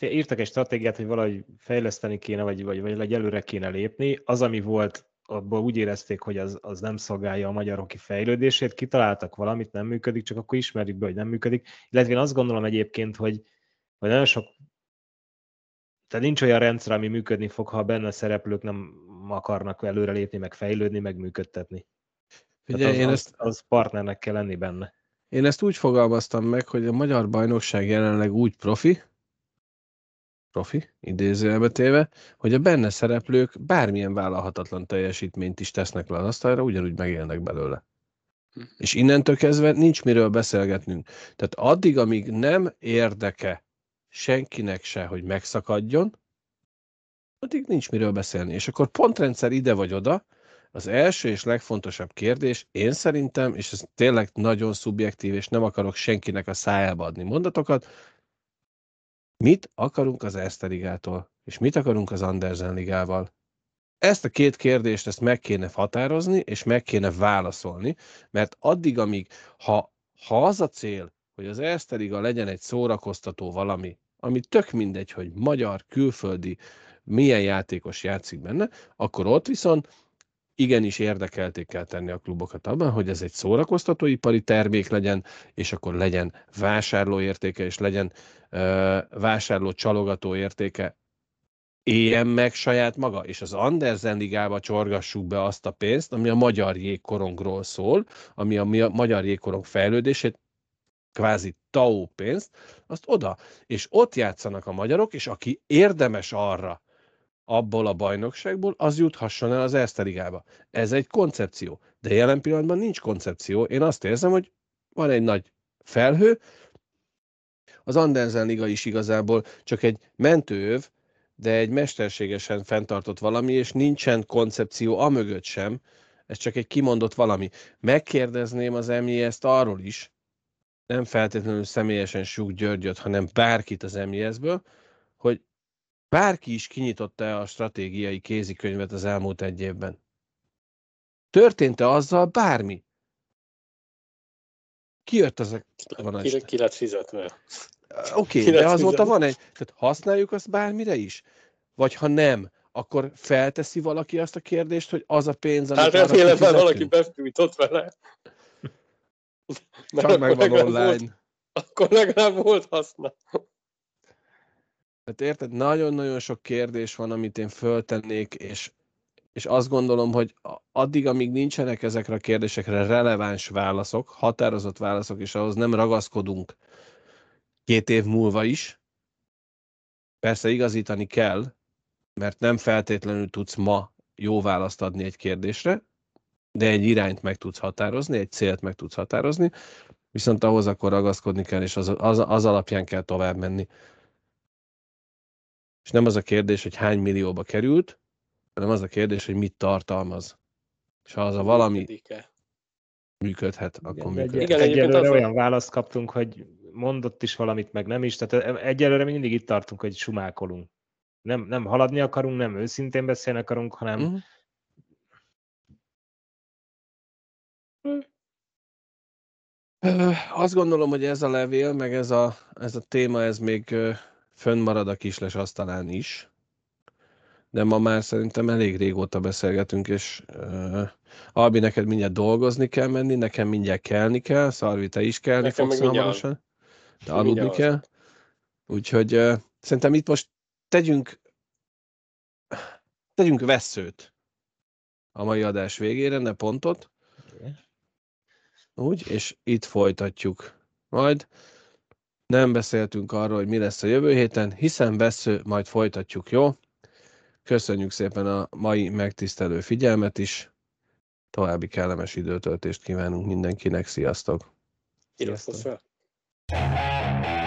írtak egy stratégiát, hogy valahogy fejleszteni kéne, vagy, vagy, vagy előre kéne lépni. Az, ami volt, abból úgy érezték, hogy az, az nem szolgálja a magyar hoki fejlődését, kitaláltak valamit, nem működik, csak akkor ismerjük be, hogy nem működik. Illetve én azt gondolom egyébként, hogy, hogy nagyon sok tehát nincs olyan rendszer, ami működni fog, ha benne szereplők nem akarnak előrelépni, meg fejlődni, meg működtetni. Ugye, az, én az, ezt, az partnernek kell lenni benne. Én ezt úgy fogalmaztam meg, hogy a magyar bajnokság jelenleg úgy profi, profi, idézőjelbe téve, hogy a benne szereplők bármilyen vállalhatatlan teljesítményt is tesznek le az asztalra, ugyanúgy megélnek belőle. Hm. És innentől kezdve nincs miről beszélgetnünk. Tehát addig, amíg nem érdeke senkinek se, hogy megszakadjon, addig nincs miről beszélni. És akkor pontrendszer ide vagy oda, az első és legfontosabb kérdés, én szerintem, és ez tényleg nagyon szubjektív, és nem akarok senkinek a szájába adni mondatokat, mit akarunk az Erste és mit akarunk az Andersen Ligával. Ezt a két kérdést ezt meg kéne határozni, és meg kéne válaszolni, mert addig, amíg, ha, ha az a cél, hogy az Erste legyen egy szórakoztató valami, ami tök mindegy, hogy magyar, külföldi, milyen játékos játszik benne, akkor ott viszont igenis érdekelték kell tenni a klubokat abban, hogy ez egy szórakoztatóipari termék legyen, és akkor legyen vásárlóértéke, és legyen uh, vásárló csalogató értéke, éljen meg saját maga, és az Andersen ligába csorgassuk be azt a pénzt, ami a magyar jégkorongról szól, ami a magyar jégkorong fejlődését kvázi TAO pénzt, azt oda. És ott játszanak a magyarok, és aki érdemes arra, abból a bajnokságból, az juthasson el az Erste. Ez egy koncepció. De jelen pillanatban nincs koncepció. Én azt érzem, hogy van egy nagy felhő, az Andersen Liga is igazából csak egy mentőöv, de egy mesterségesen fenntartott valami, és nincsen koncepció amögött sem, ez csak egy kimondott valami. Megkérdezném az emi ezt arról is, nem feltétlenül személyesen Suk Györgyöt, hanem bárkit az MIS-ből, hogy bárki is kinyitotta a stratégiai kézikönyvet az elmúlt egy évben. Történt-e azzal bármi? Ki jött ezek van ki, ki lett fizetve? Oké, okay, de azóta van egy, tehát használjuk azt bármire is? Vagy ha nem, akkor felteszi valaki azt a kérdést, hogy az a pénz, amit Hát remélem, mert valaki befűjtott vele. Csak meg van online. Volt, akkor legalább volt haszna. Hát érted, nagyon-nagyon sok kérdés van, amit én föltennék, és, és azt gondolom, hogy addig, amíg nincsenek ezekre a kérdésekre releváns válaszok, határozott válaszok, és ahhoz nem ragaszkodunk két év múlva is, persze igazítani kell, mert nem feltétlenül tudsz ma jó választ adni egy kérdésre, de egy irányt meg tudsz határozni, egy célt meg tudsz határozni, viszont ahhoz akkor ragaszkodni kell, és az, az, az alapján kell tovább menni. És nem az a kérdés, hogy hány millióba került, hanem az a kérdés, hogy mit tartalmaz. És ha az a valami működhet, akkor igen, működhet. Igen, egyelőre az... olyan választ kaptunk, hogy mondott is valamit, meg nem is. Tehát egyelőre mindig itt tartunk, hogy sumákolunk. Nem, nem haladni akarunk, nem őszintén beszélni akarunk, hanem uh-huh. Azt gondolom, hogy ez a levél, meg ez a, ez a téma, ez még fönnmarad a kisles asztalán is. De ma már szerintem elég régóta beszélgetünk, és uh, Albi, neked mindjárt dolgozni kell menni, nekem mindjárt kelni kell, Szarvi, te is kelni nekem fogsz hamarosan. De aludni kell. Úgyhogy uh, szerintem itt most tegyünk, tegyünk veszőt a mai adás végére, ne pontot. Úgy, és itt folytatjuk majd. Nem beszéltünk arról, hogy mi lesz a jövő héten, hiszen vesző, majd folytatjuk, jó? Köszönjük szépen a mai megtisztelő figyelmet is. További kellemes időtöltést kívánunk mindenkinek. Sziasztok! Sziasztok! Sziasztok.